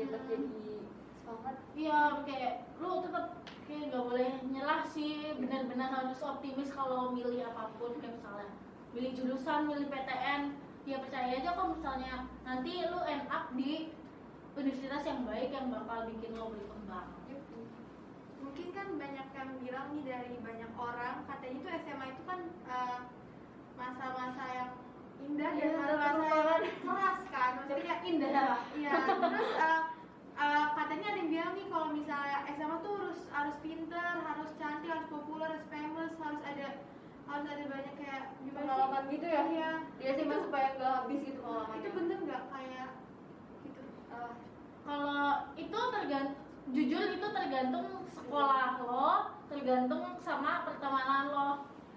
gitu Mhm. jadi semangat. Iya, kayak lu tetap kayak gak boleh nyerah sih, benar-benar harus optimis kalau milih apa pun. Kayak misalnya milih jurusan, milih PTN, ya percaya aja kok misalnya nanti lu end up di universitas yang baik yang bakal bikin lo berkembang mungkin kan banyak yang bilang nih dari banyak orang katanya tuh SMA itu kan eh, masa-masa yang indah dan Iya, terlupakan. yang keras kan maksudnya indah. Iya. Terus eh, eh, katanya ada yang bilang nih kalau misalnya SMA tuh harus harus pinter harus cantik harus populer harus famous harus ada harus ada banyak kayak gimana sih? pengalaman gitu ya? Iya. Dia sih mah supaya nggak habis gitu pengalamannya. Itu bener nggak? Kayak gitu. Ah, kalau itu tergantung jujur itu tergantung sekolah lo tergantung sama pertemanan lo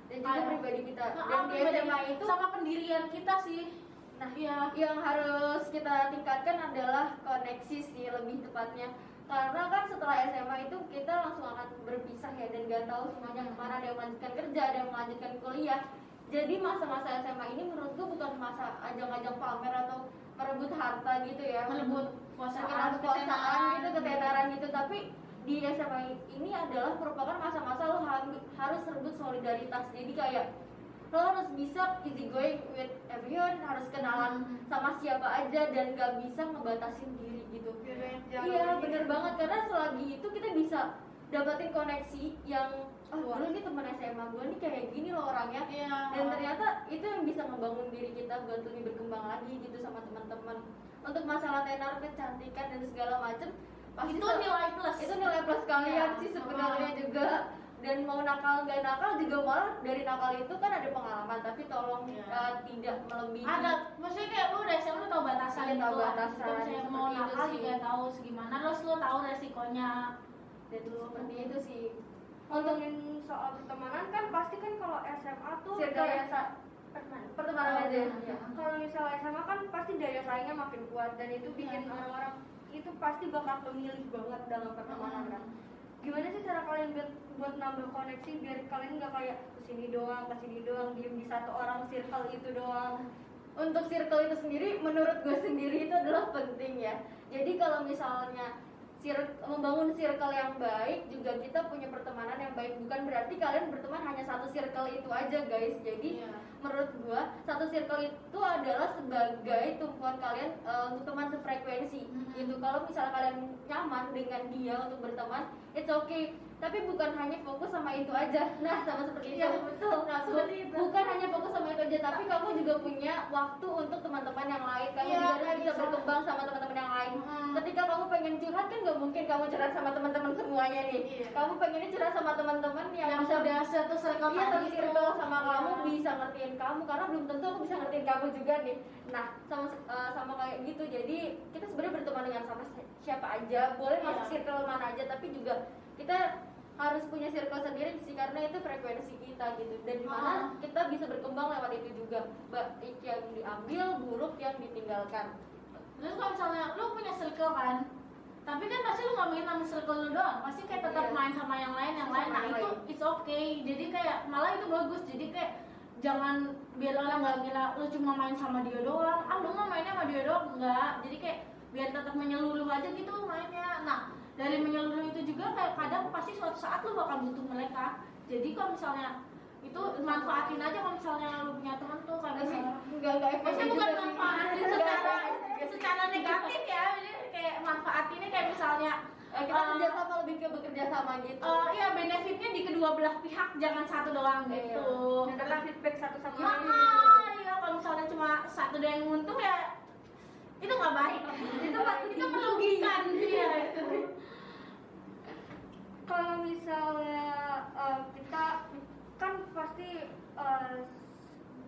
dan juga pribadi kita. Nah, dan di pribadi SMA itu sama pendirian kita sih. Nah, iya yang harus kita tingkatkan adalah koneksi sih lebih tepatnya. Karena kan setelah SMA itu kita langsung akan berpisah ya dan gak tahu semuanya ke mana ada yang melanjutkan kerja ada yang melanjutkan kuliah. Jadi masa-masa SMA ini menurutku bukan masa ajang-ajang pamer atau merebut harta gitu ya. Merebut kuasaan kuasaan kuasaan gitu ketenaran gitu. Tapi di SMA ini adalah merupakan masa-masa lo har- harus rebut solidaritas. Jadi kayak lo harus bisa easy going with everyone harus kenalan Hmm. sama siapa aja dan gak bisa ngebatasin diri gitu. Iya bener banget. Karena selagi itu kita bisa dapatin koneksi yang oh Luas. dulu nih temen SMA gue nih kayak gini loh orangnya. Iya. Dan ternyata itu yang bisa ngebangun diri kita buat lebih berkembang lagi gitu sama teman-teman. Untuk masalah tenar kecantikan dan segala macem pasti itu nilai plus itu nilai plus kalian Iya. sih sebenarnya juga dan mau nakal nggak nakal juga malah dari nakal itu kan ada pengalaman tapi tolong Iya. uh, tidak melebihi ada maksudnya kayak lu udah SMA lu tahu batasan Iya, gitu tahu lah. batasan, Kalau misalnya mau itu nakal sih. juga tahu segimana terus lu tahu resikonya dan seperti itu sih ngomongin soal pertemanan kan pasti kan kalau SMA tuh ya Sa? pertemanan. pertemanan Oh, aja iya. ya. Kalau misalnya SMA kan pasti daya saingnya makin kuat dan itu bikin Iya. orang-orang itu pasti bakal pemilih banget dalam pertemanan kan. Gimana sih cara kalian buat, buat nambah koneksi biar kalian nggak kayak ke sini doang, ke sini doang, diem di satu orang circle itu doang. untuk circle itu sendiri menurut gue sendiri itu adalah penting ya jadi kalau misalnya membangun circle yang baik juga kita punya pertemanan yang baik. Bukan berarti kalian berteman hanya satu circle itu aja guys. Jadi Iya. menurut gue satu circle itu adalah sebagai tumpuan kalian eh, untuk teman sefrekuensi. Mhm. gitu. Kalau misalnya kalian nyaman dengan dia untuk berteman it's okay tapi bukan hanya fokus sama itu aja nah sama seperti itu betul. nah, Seperti itu. bukan hanya fokus sama itu aja tapi kamu juga punya waktu untuk teman-teman yang lain kamu Iya, juga bisa bisa. berkembang sama teman-teman yang lain Hmm. ketika kamu pengen curhat kan nggak mungkin kamu curhat sama teman-teman semuanya nih Iya. kamu pengennya curhat sama teman-teman yang, yang bisa udah satu circle Iya, tadi satu itu. circle sama kamu Iya. bisa ngertiin kamu karena belum tentu aku bisa ngertiin kamu juga nih. Nah, sama eh, sama kayak gitu. Jadi kita sebenarnya berteman dengan sama si- siapa aja, boleh masuk Iya. circle mana aja, tapi juga kita harus punya circle sendiri sih karena itu frekuensi kita gitu. Dan di mana Ah. kita bisa berkembang lewat itu juga. Baik yang diambil, buruk yang ditinggalkan. Terus kalau misalnya lu punya circle kan, tapi kan pasti lu nggak main sama circle lu doang, pasti kayak tetap Iya. main sama yang lain, yang Sama lain. Nah itu lain. it's okay. Jadi kayak malah itu bagus. Jadi kayak jangan biar orang nggak ngira lu cuma main sama dia doang. Ah lu mah mainnya sama dia doang enggak. Jadi kayak biar tetap menyeluruh aja gitu mainnya. Nah dari menyeluruh itu juga kayak kadang pasti suatu saat lu bakal butuh mereka. Jadi kalau misalnya itu manfaatin aja kalau misalnya lu punya teman tuh Tapi misalnya enggak enggak efektif Maksudnya bukan sih. manfaatin secara secara negatif ya, jadi kayak manfaatinnya kayak misalnya Eh, kita eh, kerja sama lebih ke bekerja sama gitu. eh, iya benefitnya di kedua belah pihak jangan satu doang Iya. gitu. Dan dapat feedback satu sama Ya, lain. iya kalau misalnya cuma satu doang yang untung ya itu nggak baik. Itu pasti itu merugikan dia itu. Kalau misalnya eh, kita kan pasti eh,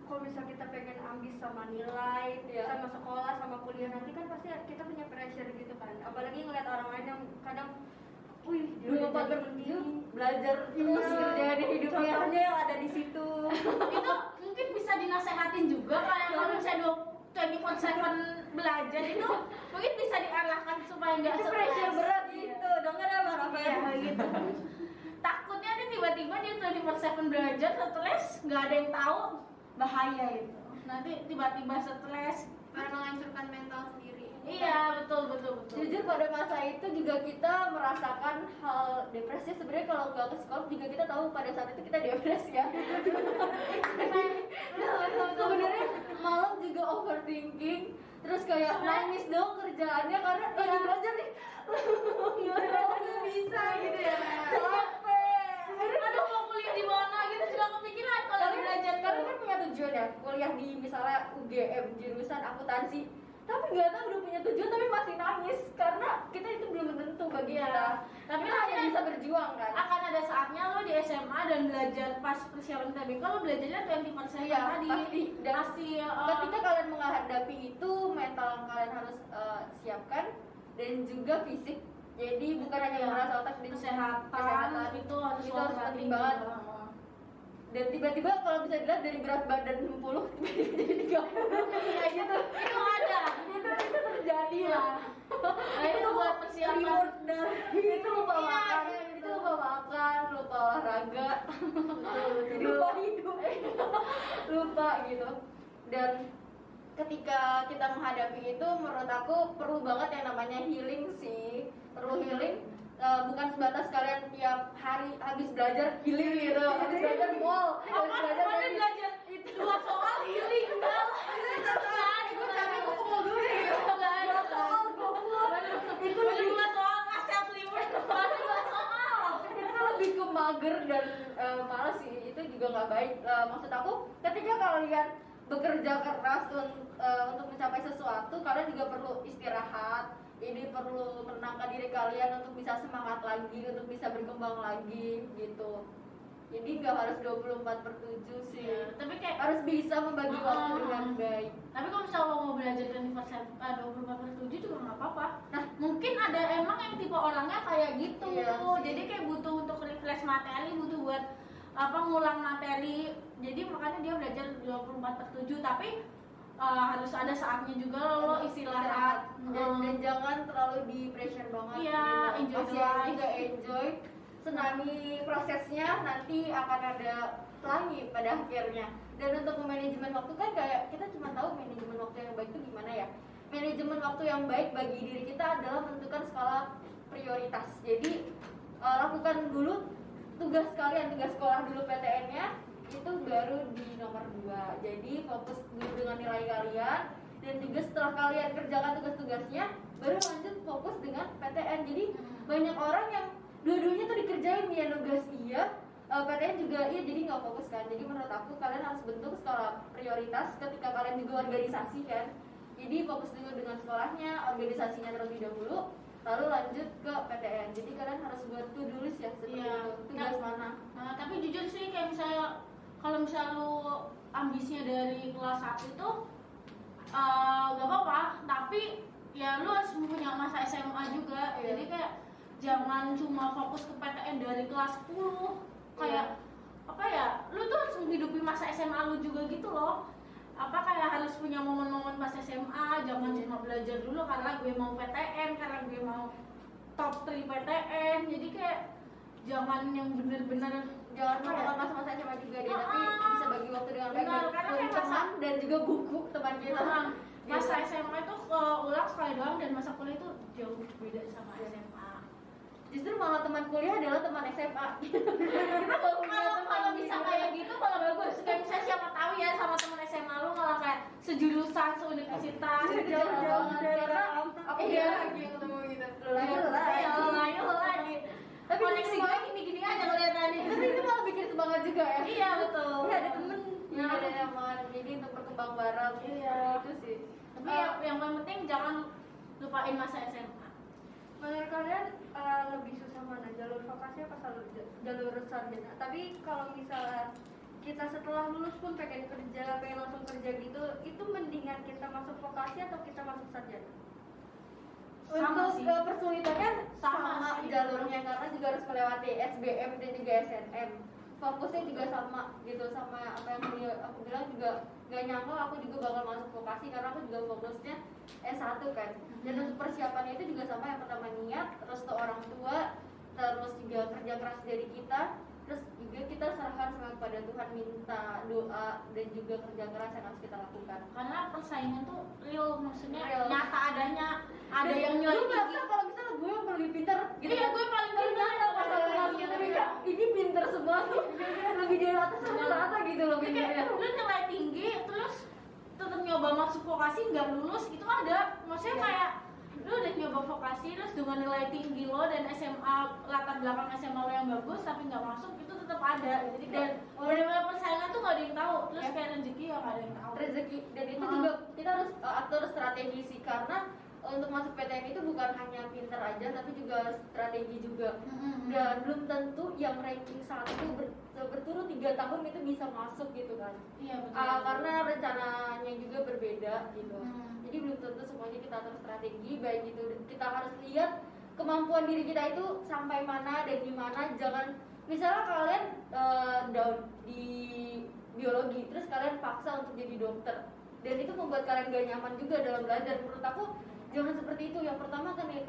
kalau misal kita pengen ambis sama nilai, Iya. sama sekolah, sama kuliah nanti kan pasti kita punya pressure gitu kan. Apalagi ngeliat orang lain yang kadang, wih dia udah 24 per jadi tujuh begini. belajar terus Iya. kerja di hidupnya. Contohnya yang ada di situ. itu mungkin bisa dinasehatin juga kalau misalnya 24/7 belajar itu mungkin bisa diarahkan supaya nggak itu stres. pressure berat Iya. gitu denger ya bang Rafael Iya gitu. Takutnya dia tiba-tiba dia 24/7 belajar stres, nggak ada yang tahu, bahaya itu. Nanti tiba-tiba stres. Malah menghancurkan mental sendiri Iya betul betul betul. jujur pada masa itu juga kita merasakan hal depresi. Sebenarnya kalau nggak ke sekolah juga kita tahu pada saat itu kita depresi ya. Sebenarnya malam juga overthinking. Terus kayak nangis dong kerjaannya karena lagi belajar nih. Nggak bisa gitu ya. Aduh mau kuliah di mana gitu juga kepikiran kalau belajar kalian kan punya tujuan ya kuliah di misalnya UGM jurusan akuntansi tapi nggak tahu udah punya tujuan tapi masih nangis karena kita itu belum tentu bagi Iya. kita Tapi kita hanya bisa berjuang kan akan ada saatnya lo di SMA dan belajar pas persiapan TBK lo belajarnya 20% Iya, tadi pasti. Dan pasti uh, ketika kalian menghadapi itu mental kalian harus eh, siapkan dan juga fisik jadi bukan hanya Iya. merasa otak kesehatan, kesehatan. itu harus Itu harus penting banget. Dan tiba-tiba kalau bisa dilihat dari berat badan 60 tiba-tiba jadi 30 kayak gitu itu ada. Itu itu terjadi Iya. lah. Nah, itu buat persiapan. dari itu lupa Iya, makan. iya, itu gitu. lupa makan lupa olahraga. Jadi lupa hidup. Lupa gitu. Dan ketika kita menghadapi itu menurut aku perlu banget yang namanya healing sih. Perlu healing Eh, bukan sebatas kalian tiap hari habis belajar healing gitu habis belajar mall habis apa belajar belajar itu dua soal healing kan Ikut tapi aku mau dulu gitu ada soal itu lebih dua soal self dua soal itu lebih ke mager dan eh, malas sih. Itu juga nggak baik. Eh, maksud aku ketika kalian bekerja keras un- eh, untuk mencapai sesuatu kalian juga perlu istirahat jadi perlu menenangkan diri kalian untuk bisa semangat lagi untuk bisa berkembang lagi gitu. Jadi nggak harus 24 per 7 sih. Iya, tapi kayak harus bisa membagi waktu Ah. dengan baik. Tapi kalau misalnya lo mau belajar 24 uh, 24 per 7 juga nggak apa-apa. Nah. Mungkin ada emang yang tipe orangnya kayak gitu. Iya. jadi kayak butuh untuk refresh materi butuh buat apa ngulang materi. Jadi makanya dia belajar 24 per 7 tapi uh, harus ada saatnya juga lo istirahat. dan, Hmm. dan jangan terlalu di pressure banget. Iya, enjoy life. juga enjoy. Senangi prosesnya nanti akan ada pelangi pada akhirnya. Dan untuk manajemen waktu kan kayak kita cuma tahu manajemen waktu yang baik itu gimana ya? Manajemen waktu yang baik bagi diri kita adalah menentukan skala prioritas. Jadi eh, lakukan dulu tugas kalian tugas sekolah dulu PTN-nya itu baru di nomor dua. Jadi fokus dulu dengan nilai kalian. Dan juga setelah kalian kerjakan tugas-tugasnya baru lanjut fokus dengan PTN jadi banyak orang yang dua-duanya tuh dikerjain. Dia nugas iya. Eh, PTN juga iya jadi nggak fokus kan. Jadi menurut aku kalian harus bentuk skala prioritas ketika kalian juga organisasi kan. Jadi fokus dulu dengan sekolahnya organisasinya terlebih dahulu lalu lanjut ke PTN jadi kalian harus buat to do list ya seperti itu. tugas Nah, mana? Nah, tapi jujur sih kayak misalnya kalau misalnya lu ambisinya dari kelas 1 itu nggak apa-apa, tapi ya lu harus punya masa SMA juga. Iya. Jadi kayak jangan cuma fokus ke PTN dari kelas 10. Kayak apa ya? Lu tuh harus menghidupi masa SMA lu juga gitu loh. Apa kayak harus punya momen-momen pas SMA, jangan cuma belajar dulu karena gue mau PTN, karena gue mau top 3 PTN. Jadi kayak jangan yang bener-bener jangan ya? melupakan masa-masa SMA juga deh tapi Ah. bisa bagi waktu dengan baik kayak teman dan juga buku teman kita Nah, masa Gitu. SMA itu keulang sekali doang dan masa kuliah itu jauh beda sama Iya. SMA. justru malah teman kuliah adalah teman SMA kita kalau Kalau kalau bisa kayak gitu malah bagus. Kayak misalnya siapa tahu ya sama teman SMA lu malah kayak sejurusan seuniversitas. Gitu. jauh-jauh Iya. dia lagi ketemu gitu Iya, Iya, ayo lagi. Tapi Koneksi gue gini-gini aja kelihatannya. tapi itu malah bikin semangat juga ya Iya betul. Iya ada temen Nah. ada teman jadi untuk berkembang bareng Iya. itu sih Tapi yang, yang paling penting jangan lupain masa SMA. Menurut kalian eh, lebih susah mana jalur vokasi apa jalur, jalur sarjana? Tapi kalau misalnya kita setelah lulus pun pengen kerja, pengen langsung kerja gitu, itu mendingan kita masuk vokasi atau kita masuk sarjana? Untuk sih. ke kesulitannya Sama sama, jalurnya karena juga harus melewati SBM dan juga SNM fokusnya juga sama gitu sama apa yang dia, aku bilang juga gak nyangka aku juga bakal masuk vokasi karena aku juga fokusnya S1 kan. Dan untuk persiapannya itu juga sama yang pertama niat terus ke orang tua terus juga kerja keras dari kita terus juga kita serahkan sama kepada Tuhan minta doa dan juga kerja keras yang harus kita lakukan Karena persaingan tuh real, maksudnya Real. nyata adanya. Ada Dan yang lu nyulik ngerasa kalau misalnya gue yang lebih pintar gitu Iya, kan. gue paling nggak aku kelas gitu kak ini pintar semua lebih dari atas rata-rata gitu loh pintarnya kayak lu nilai tinggi terus tetap nyoba masuk vokasi nggak lulus itu ada maksudnya Iya. kayak lu udah nyoba vokasi terus dengan nilai tinggi lo dan SMA latar belakang SMA lo yang bagus tapi nggak masuk itu tetap ada. Jadi dan benar-benar persaingan tuh nggak ada yang tahu terus kayak rezeki ya nggak ada yang tahu. Rezeki. Dan itu Ah. juga kita harus uh, atur strategi sih karena untuk masuk PTN itu bukan hanya pinter aja tapi juga strategi juga. Mm-mm. dan belum tentu yang ranking satu ber, berturut tiga tahun itu bisa masuk gitu kan. Iya betul. Ah, karena rencananya juga berbeda gitu. Hmm. jadi belum tentu semuanya kita atur strategi baik itu kita harus lihat kemampuan diri kita itu sampai mana dan gimana jangan misalnya kalian eh, down di biologi terus kalian paksa untuk jadi dokter. Dan itu membuat kalian gak nyaman juga dalam belajar. Menurut aku jangan seperti itu. Yang pertama kan eh,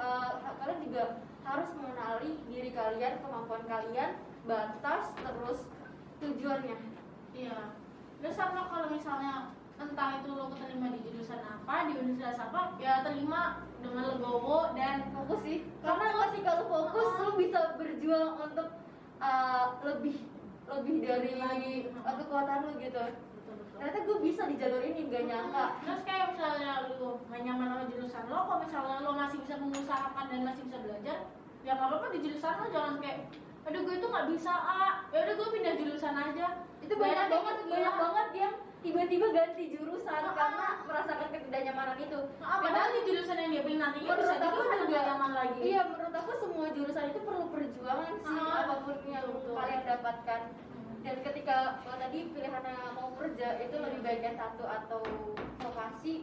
kalian juga harus mengenali diri kalian kemampuan kalian batas terus tujuannya. Iya. Terus sama kalau misalnya entah itu lo keterima di jurusan apa, di universitas apa, ya terima dengan legowo dan fokus sih. Karena ketika lu fokus lu bisa berjuang untuk uh, lebih lebih dari uh, kekuatan lu gitu. Ternyata gue bisa di jalur ini gak nyangka. Terus kayak misalnya lu gak nyaman sama jurusan lo, kalau misalnya lo masih bisa mengusahakan dan masih bisa belajar, ya nggak apa-apa di jurusan lo jangan kayak aduh gue itu nggak bisa ah ya udah gue pindah jurusan aja. Itu banyak Banyak banget banyak ya. banget yang tiba-tiba ganti jurusan Ah. karena merasakan ketidaknyamanan itu. Nah, padahal di jurusan yang dia pilih nantinya bisa aku juga juga juga nyaman lagi. iya menurut aku semua jurusan itu perlu perjuangan sih Ah, apa pun yang betul. kalian dapatkan dan ketika kalau tadi pilihannya mau kerja itu lebih baik S1 atau vokasi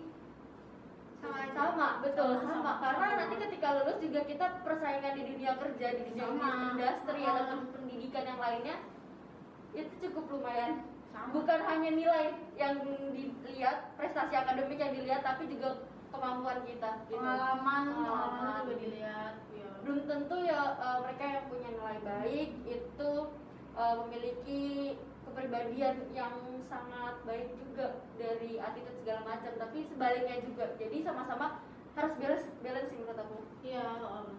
Sama sama betul Sama, sama, sama. karena nanti ketika lulus juga kita persaingan di dunia kerja di dunia Sama. industri Ah. ataupun pendidikan yang lainnya itu cukup lumayan Sama. bukan hanya nilai yang dilihat prestasi akademik yang dilihat tapi juga kemampuan kita gitu. pengalaman pengalaman Pengalaman. juga dilihat ya. belum tentu ya uh, mereka yang punya nilai baik itu uh, memiliki kepribadian yang sangat baik juga dari attitude segala macam tapi sebaliknya juga jadi sama-sama harus balance balance sih menurut aku iya betul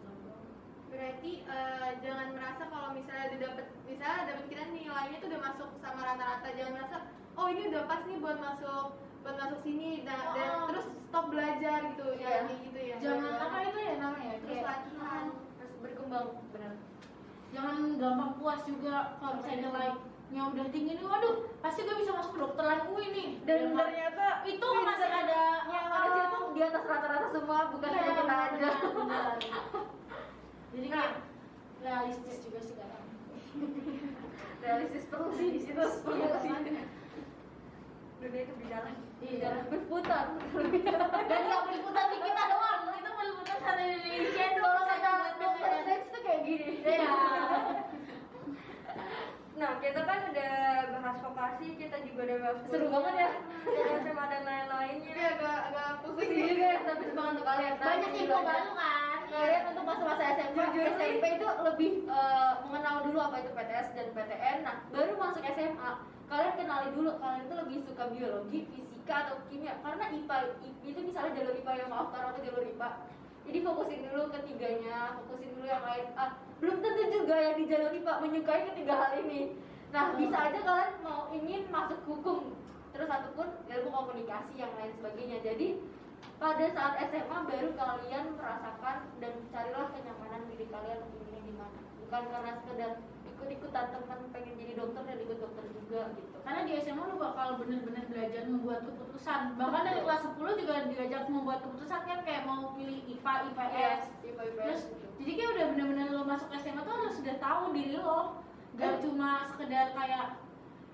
Berarti eh, jangan merasa kalau misalnya udah dapet misalnya dapet kita nilainya tuh udah masuk sama rata-rata jangan merasa oh ini udah pas nih buat masuk buat masuk sini dan, dan Oh. terus stop belajar gitu Iya. ya kayak gitu ya. jangan apa itu ya namanya terus kayak latihan. harus berkembang benar jangan gampang puas juga kalau misalnya nilainya udah tinggi nih waduh pasti gue bisa masuk kedokteran UI nih. Dan Ya, ternyata itu masih ada yang ada sih itu di atas rata-rata semua bukan Iya, hanya kita aja. jadi kayak realistis juga sih kadang realistis perlu sih di situ. Perlu sih. dunia itu berjalan. Iya. berputar. Dan nggak berputar di kita doang itu berputar satu Indonesia kalau kata dokter Strange tuh kayak gini Iya. Nah, kita kan udah bahas vokasi, kita juga udah bahas Seru banget ya. SMA dan lain-lainnya. Ini agak agak pusing pusing juga tapi semangat untuk kalian Nah, banyak ini info baru kan kalian untuk masa-masa SMP, Jujur. SMP itu lebih eh, mengenal dulu apa itu PTS dan PTN. Nah, baru masuk SMA, kalian kenali dulu kalian itu lebih suka biologi, fisika atau kimia. Karena IPA I- itu misalnya jalur IPA yang maaf taruh ke jalur IPA. Jadi fokusin dulu ketiganya, fokusin dulu yang lain. Ah, belum tentu juga yang di jalur IPA menyukai ketiga hal ini. Nah, bisa aja kalian mau ingin masuk hukum, terus satu pun ilmu komunikasi yang lain sebagainya. Jadi pada saat SMA baru kalian merasakan dan carilah kenyamanan diri kalian inginnya di mana bukan karena sekedar ikut-ikutan teman pengen jadi dokter dan ikut dokter juga gitu. Karena di SMA lu bakal bener-bener belajar membuat keputusan. Bahkan dari kelas 10 juga diajak membuat keputusan kan kayak mau pilih IPA, IPS IPA terus gitu. jadi kayak udah bener-bener lo masuk SMA tuh lo sudah tahu diri lo. Gak cuma sekedar kayak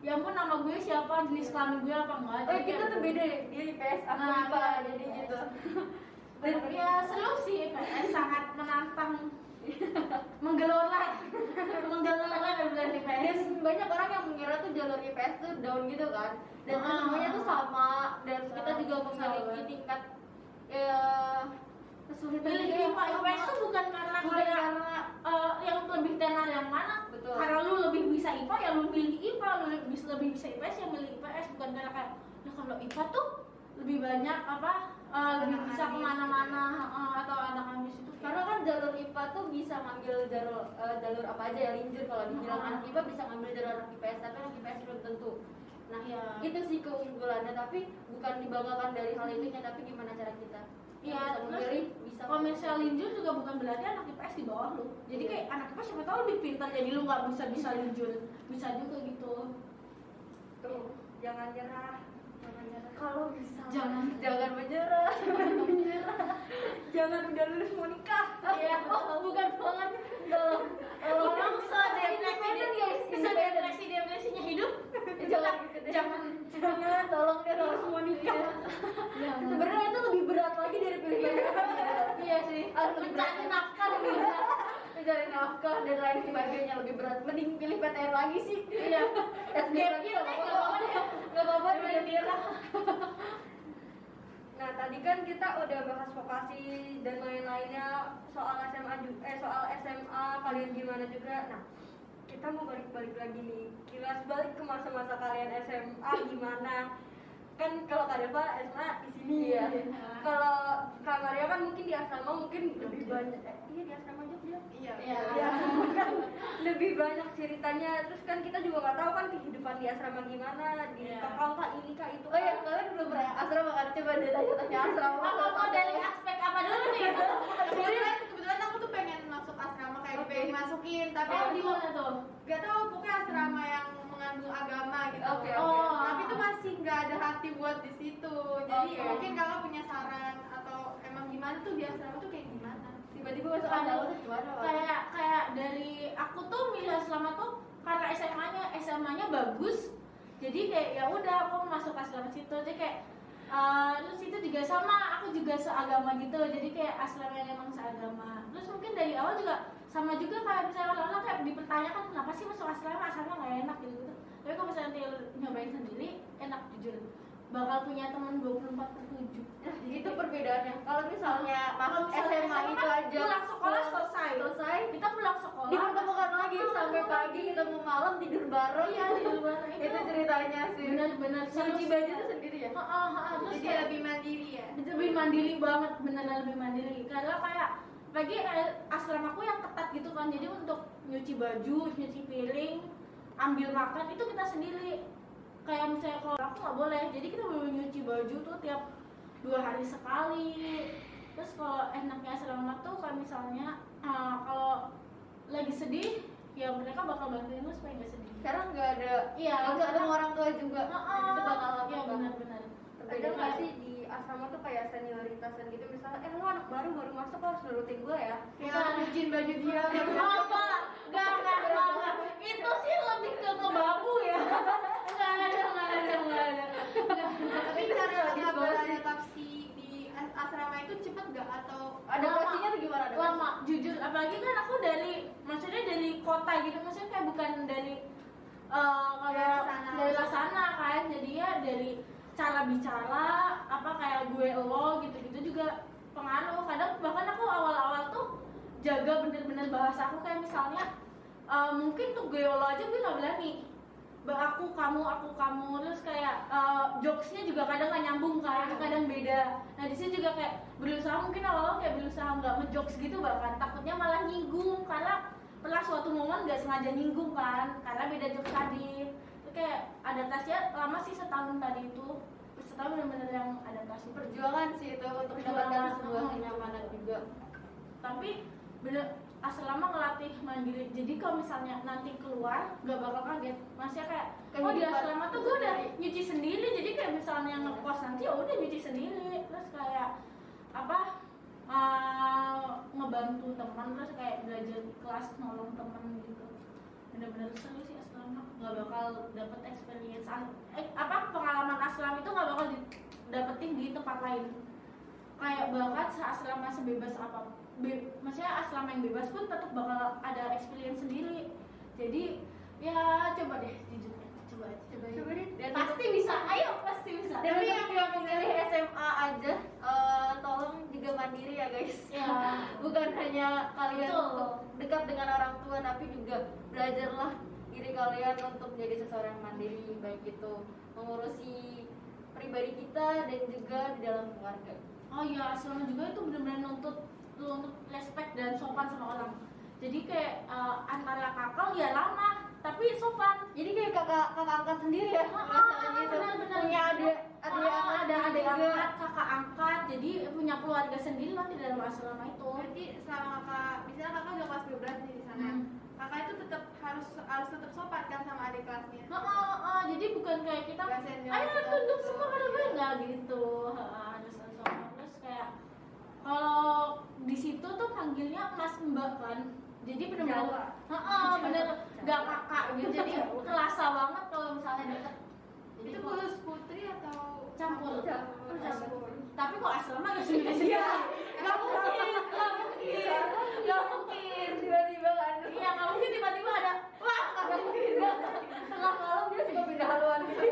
ya ampun nama gue siapa? Jenis kelamin gue apa? Enggak oh Jadi kita tuh beda ya, dia IPS aku Nah, IPA iya, jadi IPS. gitu. Dan ya seru sih IPS sangat menantang menggelora. Menggelora dan belajar IPS. Banyak orang yang mengira tuh jalur IPS tuh down gitu kan. Dan Ah. semuanya tuh sama. Dan kita Sama, juga memiliki tingkat ya kesulitan pilih juga yang sama. IPS tuh bukan karena bukan kayak karena eh, yang lebih tenar yang mana? Betul. karena lu lebih bisa IPA ya lu pilih IPA lu lebih bisa lebih bisa IPS ya milih IPS. Bukan karena kayak nah kalau IPA tuh lebih banyak apa eh, lebih bisa ke mana-mana eh, atau anak ambis itu karena kan jalur IPA tuh bisa ngambil jalur eh, jalur apa aja ya linjur kalau dibilang anak IPA bisa ngambil jalur anak IPS tapi anak IPS belum tentu. Nah Iya. itu sih keunggulannya tapi bukan dibanggakan dari hal itunya tapi gimana cara kita? Iya, terus memilih bisa kalau misalnya linjur juga bukan berarti anak IPS di bawah lu. Jadi Iya. kayak anak IPS siapa tahu lebih pintar jadi lu nggak bisa bisa linjur bisa juga gitu. Tuh jangan nyerah kalau bisa Jangan. jangan menyerah. Jangan menyerah. Jangan udah lulus mau nikah. Iya oh, bukan banget. Tolong orang sedepresi Independen, guys. sedepresi depresinya hidup. Jangan gitu deh. jangan. Jangan. Tolong deh kalau semua nikah. Jangan. Sebenarnya itu lebih berat lagi dari pilihan iya sih. Berat. mencari nafkah lebih berat mencari nafkah dan lain sebagainya lebih berat. Mending pilih PTN lagi sih. Iya. Gap lagi nggak apa-apa. nggak apa-apa. Nah tadi kan kita udah bahas vokasi dan lain-lainnya soal SMA juga, eh soal SMA kalian gimana juga. Nah kita mau balik-balik lagi nih, kilas balik ke masa-masa kalian SMA gimana? Kan kalau Kak Deva SMA di sini Iya. Kalau Kak Maria kan mungkin di asrama mungkin lebih banyak. Eh, iya di asrama Jogja. Iya. Iya. Ya, kan lebih banyak ceritanya. Terus kan kita juga nggak tahu kan kehidupan di asrama gimana, di Iya. kakak kak ini kak itu. oh ya kalian belum pernah asrama kan coba deh tanya-tanya asrama Apa mau dari aspek apa dulu nih? Kebetulan, kebetulan aku tuh pengen masuk asrama kayak pengen masukin, tapi Oh, aku di mana tuh? gak tahu pokoknya asrama yang mengandung agama gitu. Oke, oke. Oh. Tapi tuh masih nggak ada hati buat di situ. Jadi Oke. mungkin kakak punya saran atau emang gimana tuh di asrama tuh kayak gimana? tiba-tiba masuk asrama tuh gimana Pak? kayak kayak dari aku tuh milih asrama tuh karena SMA-nya SMA-nya bagus jadi kayak ya udah aku masuk asrama situ jadi kayak eh, terus itu juga sama aku juga seagama gitu jadi kayak asrama yang emang seagama terus mungkin dari awal juga sama juga kayak misalnya orang-orang kayak dipertanyakan kenapa sih masuk asrama asrama nggak enak gitu gitu tapi kalau misalnya nanti nyobain sendiri enak jujur. Bakal punya teman 24 per 7 itu perbedaannya. Kalau misalnya masuk misalnya SMA itu kan aja pulang sekolah selesai. selesai kita pulang sekolah. dipertemukan lagi sampai pagi ketemu malam tidur bareng. Iya di luar itu, itu ceritanya sih. Benar-benar. Cuci baju itu sendiri ya? Heeh, heeh. terus Jadi kayak lebih mandiri ya. lebih mandiri banget beneran lebih mandiri. Karena kayak lagi eh, asramaku yang ketat gitu kan. Jadi untuk nyuci baju nyuci piring ambil makan itu kita sendiri. Kayak misalnya kalau aku nggak boleh jadi kita boleh nyuci baju tuh tiap dua hari sekali. Terus kalau enaknya asrama tuh kayak misalnya eh, kalau lagi sedih ya mereka bakal bantuin lu supaya nggak sedih. Sekarang nggak ada Iya, nggak ketemu orang tua juga. Heeh. itu bakal apa iya benar-benar. Ada nggak? sih di asrama tuh kayak senioritasan gitu misalnya, eh lo anak baru baru masuk lo harus nurutin gue ya. Kayak nyuciin baju dia. Enggak, enggak, enggak, enggak, enggak. Itu sih lebih ke ngebabu ya. Enggak ada, enggak ada, enggak ada. Tapi cara beradaptasi di as- asrama itu cepet gak atau adaptasinya tuh gimana? Lama, jujur. Apalagi kan aku dari, maksudnya dari kota gitu, maksudnya kayak bukan dari eh Dari sana. dari sana kan, jadi ya dari cara bicara, apa kayak gue lo gitu-gitu juga pengaruh. Kadang bahkan aku awal-awal tuh jaga bener-bener bahasa aku kayak misalnya eh, mungkin tuh gue lo aja gue nggak berani. Aku kamu aku kamu. Terus kayak eh, jokesnya juga kadang nggak nyambung kan kadang beda. Nah di sini juga kayak berusaha mungkin awal kayak berusaha nggak ngejokes gitu bahkan takutnya malah nyinggung. Karena pernah suatu momen nggak sengaja nyinggung kan karena beda jokes tadi kayak adaptasinya lama sih setahun tadi itu. Setahun bener-bener yang adaptasi. Perjuangan sih itu untuk mendapatkan sebuah kenyamanan juga. Tapi bener asrama ngelatih mandiri jadi kalau misalnya nanti keluar nggak bakal kaget. Masih kayak oh di Kehidupan asrama tuh gue udah nyuci sendiri. Jadi kayak misalnya ngekos nanti ya udah nyuci sendiri. Terus kayak apa uh, ngebantu teman terus kayak belajar kelas nolong teman gitu bener-bener seru sih asrama nggak bakal dapet experience eh, apa pengalaman asrama itu nggak bakal dapetin di tempat lain. Kayak bahkan asrama sebebas apa be, maksudnya asrama yang bebas pun tetap bakal ada experience sendiri. Jadi ya coba deh jujur coba aja coba, Coba deh. dan pasti bisa ayo pasti bisa tapi yang yang memilih SMA aja eh, tolong juga mandiri ya guys Ya. bukan hanya kalian Betul. dekat dengan orang tua tapi juga belajarlah diri kalian untuk menjadi seseorang mandiri baik itu mengurusi pribadi kita dan juga di dalam keluarga oh iya asrama juga itu benar-benar nuntut lu untuk respect dan sopan sama orang jadi kayak eh, antara kakak ya lama tapi sopan jadi kayak kakak kakak angkat sendiri ya Ah, rasanya gitu benar-benar. punya adik adik Ah, angkat ada adik juga. angkat kakak angkat jadi punya keluarga sendiri loh di dalam asrama itu Berarti selama kakak, misalnya kakak udah kelas 12 nih di sana. Hmm. Kakak itu tetap harus harus tetap sopan kan sama adik kelasnya. Oh, oh, oh, jadi bukan kayak kita ayo kita tunduk gitu. semua pada gue nggak gitu harus sama terus kayak kalau di situ tuh panggilnya mas mbak kan jadi bener-bener Jawa. Heeh, bener. Nggak kakak gitu. Jadi kerasa banget kalau misalnya deket. Jadi Itu khusus putri atau campur. Campur. campur. Tapi kok asrama gak sendiri sendiri nggak mungkin. Nggak mungkin nggak mungkin. Tiba-tiba kan. Iya nggak mungkin tiba-tiba ada. Wah nggak mungkin. Tengah malam dia suka pindah haluan gitu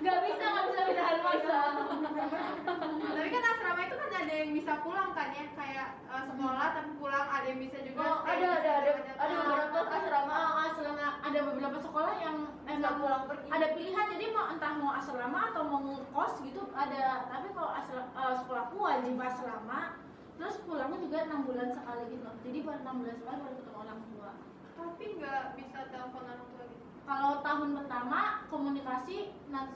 nggak bisa nggak bisa pindah haluan Tapi kan asrama itu kan ada yang bisa pulang kan ya, kayak eh, sekolah tapi pulang ada yang bisa juga. Oh, ada, ada, ada. Ada beberapa asrama. Ah, asrama ada beberapa sekolah yang Bisa pulang pergi. ada pilihan jadi mau entah mau asrama atau mau kos gitu ada tapi kalau asra, eh, sekolahku wajib asrama terus pulangnya juga enam bulan sekali gitu jadi baru enam bulan sekali baru ketemu orang tua Tapi nggak bisa telepon orang tua gitu. Kalau tahun pertama komunikasi nah,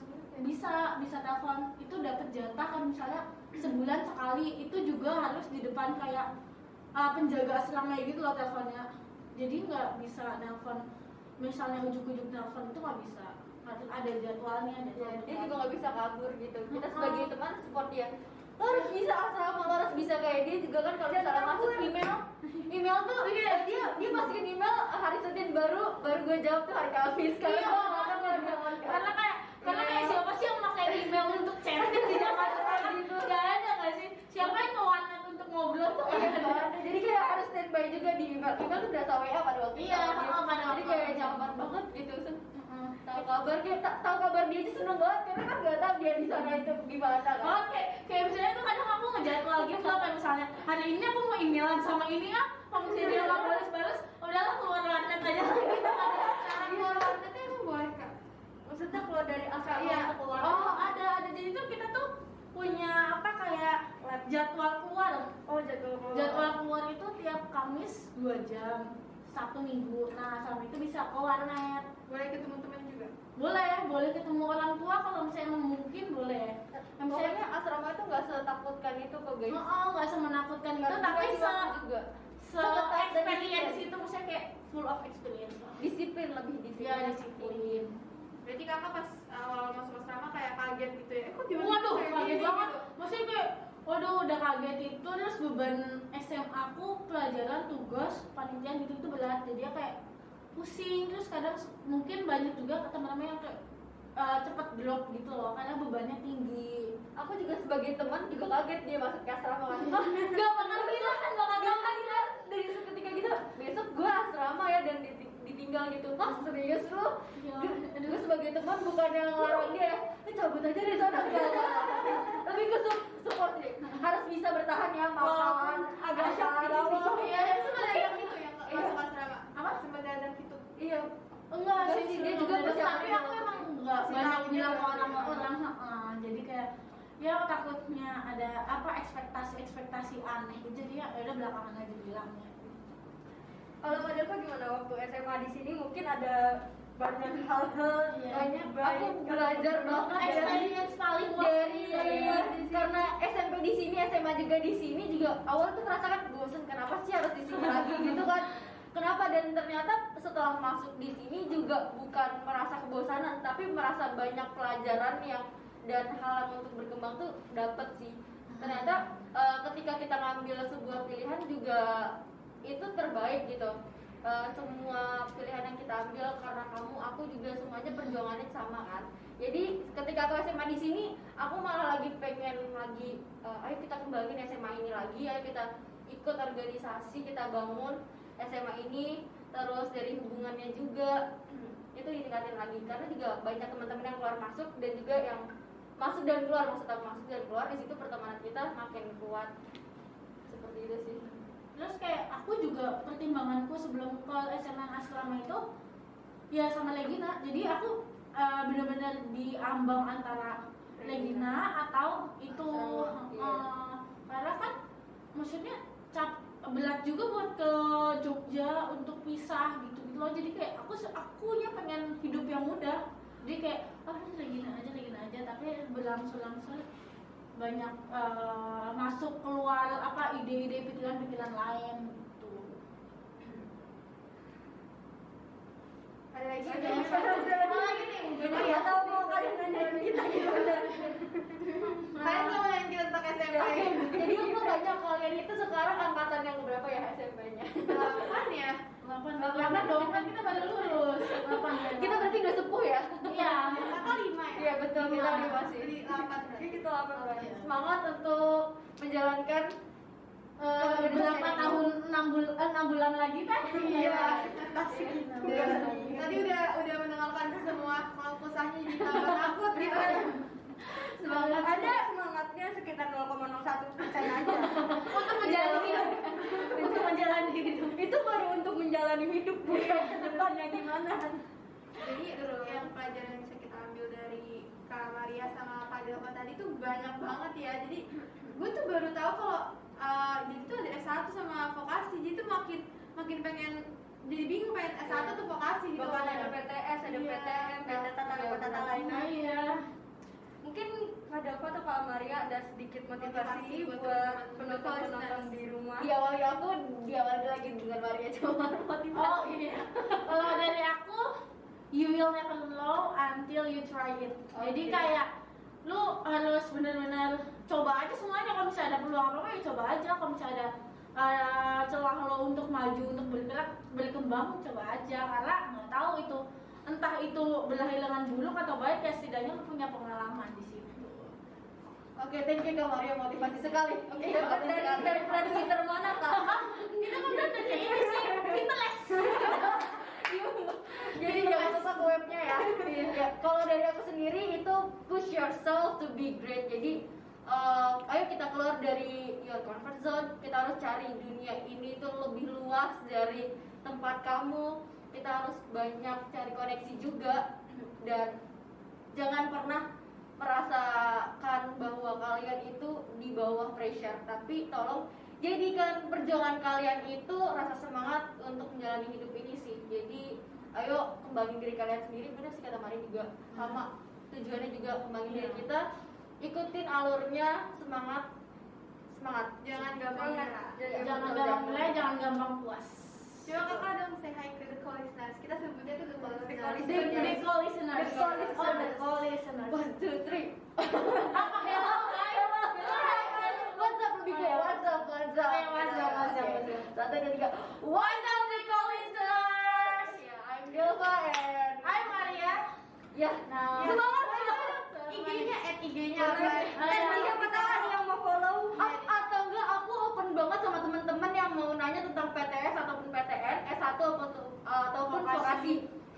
bisa bisa telepon. Itu dapat jatah kan misalnya sebulan sekali. Itu juga harus di depan kayak uh, penjaga asrama gitu loh teleponnya. Jadi nggak bisa nelpon. Misalnya ujuk-ujuk nelpon itu nggak bisa. Harus ada jadwalnya ada Ya, dia juga nggak bisa kabur gitu. Kita sebagai teman support dia lo harus bisa asrama lo harus bisa kayak dia juga kan kalau misalnya masuk email. Email tuh dia dia dia masukin email hari senin baru baru gue jawab tuh hari kamis. Karena Iya. akan ngerjain karena kayak karena kayak siapa sih yang pakai email untuk chatting di Jakarta? Gitu. Nggak ada nggak sih? Siapa yang ngewarnet untuk ngobrol tuh Iya, ada. jadi kayak harus standby juga di email. Email tuh berasa WA pada waktu Iya, oh, pada jadi waktu kayak itu. nyaman banget gitu. Tahu kabar kayak ta- tahu kabar dia aja seneng banget karena kan nggak tahu dia di sana itu gimana kan? Oke, kayak misalnya tuh kadang aku ngejadwal gitu kayak misalnya hari ini aku mau emailan sama ini ah, kalau misalnya dia nggak balas-balas, udahlah keluar warnet aja. Gitu. Cara keluar warnetnya emang boleh kak? maksudnya keluar dari asrama Iya. keluar. Oh ada ada. Jadi tuh kita tuh punya apa kayak jadwal keluar. oh jadwal keluar. Jadwal keluar itu tiap Kamis 2 jam, Sabtu Minggu. Nah sama itu bisa ke warnet. Boleh ketemu teman juga. Boleh, boleh ketemu orang tua kalau misalnya emang mungkin boleh. Yang misalnya Pokoknya asrama itu nggak setakutkan itu kok guys. Oh, oh, nggak semenakutkan itu, tapi se juga se experience itu maksudnya kayak full of experience lah. disiplin lebih disiplin. Iya disiplin. Berarti kakak pas awal masuk asrama kayak kaget gitu ya? Eh, kok tiba-tiba Waduh, kaget banget. gitu? Maksudnya kayak, waduh udah kaget itu terus beban SMA aku pelajaran tugas panitian gitu itu berat jadi ya kayak pusing terus kadang mungkin banyak juga teman-teman yang kayak eh, cepet drop gitu loh karena bebannya tinggi Aku juga sebagai teman juga kaget dia masuk ke asrama kan. nggak pernah bilang kan nggak Gak kan kita dari seketika kita besok gue asrama ya dan diti- ditinggal gitu. Hah serius lu? Ya, Gue sebagai teman bukan yang ngelarang dia ya. Lu cabut aja dari sana enggak. Tapi gue su- support sih. Harus bisa bertahan ya makan agak ya Allah gitu. ya Sempat ada yang gitu ya kak masuk asrama? Apa? Sempat ada gitu. Iya. enggak sih dia juga persiapan tapi aku emang nggak banyak bilang ke berarti orang-orang heeh. jadi kayak ya takutnya ada apa ekspektasi ekspektasi aneh gitu jadi ya udah belakangan aja bilangnya kalau Mbak Delva gimana waktu SMA di sini mungkin ada banyak hal-hal banyak Aku belajar banget dari experience paling wah dari iya. karena SMP di sini SMA juga di sini juga awal tuh ngerasa kan bosen kenapa sih harus di sini lagi? Gitu kan. Kenapa? Dan ternyata setelah masuk di sini juga bukan merasa kebosanan tapi merasa banyak pelajaran yang dan hal yang untuk berkembang tuh dapet sih. Ternyata eh, ketika kita ngambil sebuah pilihan juga itu terbaik gitu Eh, semua pilihan yang kita ambil karena kamu aku juga semuanya perjuangannya sama kan? Jadi ketika aku SMA di sini aku malah lagi pengen lagi eh, ayo kita kembangin SMA ini lagi ayo kita ikut organisasi kita bangun SMA ini terus dari hubungannya juga. Itu ditingkatin lagi karena juga banyak teman-teman yang keluar masuk dan juga yang masuk dan keluar maksud masuk dan keluar di situ pertemanan kita makin kuat. Seperti itu sih terus kayak aku juga pertimbanganku sebelum ke SMA asrama itu ya sama Legina. Jadi aku eh, benar-benar di ambang antara Legina atau itu eh, karena kan maksudnya cap berat juga buat ke Jogja untuk pisah gitu gitu loh. Jadi kayak aku akunya pengen hidup yang mudah jadi kayak ah ini lagi aja lagi aja. Tapi berlangsung-langsung banyak eh, masuk keluar apa ide-ide pikiran-pikiran lain gitu. Ada lagi? Ada ada apa lagi? nih? Nggak tahu mau kalian nanyain kita gimana? kalian mau yang kita tentang SMP Jadi aku tanya kalian itu sekarang angkatan yang berapa ya SMP-nya? delapan ya? Delapan. Delapan dong. kan kita baru lulus. Delapan ya? Kita berarti udah sepuh ya? iya. ya Iya betul, kita Lima. sih. delapan berarti Kita apa Iya. Semangat untuk menjalankan Eh, berapa tahun enam bulan enam bulan lagi kan Iya. Dan tadi udah udah mendengarkan semua kalau kesahnya jadi tambah takut gitu Semangat Ada semangatnya sekitar 0,01 persen aja. untuk menjalani hidup untuk menjalani hidup Itu baru untuk menjalani hidup bukan ke depannya gimana. jadi yang pelajaran yang bisa dari Kak Maria sama Kak Delva tadi tuh banyak banget ya jadi gue tuh baru tahu kalau uh, jadi tuh ada S1 sama vokasi jadi tuh makin makin pengen jadi bingung pengen S1 tuh vokasi gitu Bahkan kan ada PTS, ada Iya. PTM, ada tata Iya, tata lainnya. nah iya Mungkin ada apa tuh Kak Maria ada sedikit motivasi Motivasi buat penonton-penonton di rumah. Di awal aku diawali lagi dengan Maria cuma motivasi. oh iya kalau dari aku you will never know until you try it jadi Oke. kayak lu harus benar-benar coba aja semuanya kalau misalnya ada peluang apa ya coba aja kalau misalnya ada uh, celah lo untuk maju untuk bergerak berkembang coba aja karena nggak tahu itu entah itu berlahilangan buluk atau baik ya setidaknya lu punya pengalaman di situ Oke, thank you Kak Maria motivasi sekali. Oke, Iya, motivasi dari sekali. dari dari Twitter mana Kak? kita kan udah dari ini sih kita les Jadi jangan lupa ke webnya ya. ya. Kalau dari aku sendiri itu push yourself to be great. Jadi eh, ayo kita keluar dari your comfort zone. Kita harus cari dunia ini tuh lebih luas dari tempat kamu. Kita harus banyak cari koneksi juga dan jangan pernah merasakan bahwa kalian itu di bawah pressure tapi tolong jadikan perjuangan kalian itu rasa semangat untuk menjalani hidup ini jadi ayo kembangin diri kalian sendiri. Benar sih kata Mari juga. Sama tujuannya juga kembangin diri Iya. kita. Ikutin alurnya semangat. Semangat. Jangan gampang nyerah Iya, jangan gampang. mulai jangan gampang. Puas. Coba kakak dong say hi ke the call listeners kita sebutnya tuh the call listeners the, the call listeners The call listeners. oh the call listeners one two three. Apa hello guys. What's up lebih kayak what's up? What's up? What's up, what's up, Oke. what's up. satu dua tiga. What's up the call Delva and Hai Maria. Ya. Nah. semangat semangat. IG-nya at IG-nya Iya, apa iya. Dan siapa tahu yang mau follow? Atau enggak aku open banget sama teman-teman yang mau nanya tentang PTS ataupun PTN S1 ataupun Vokasi.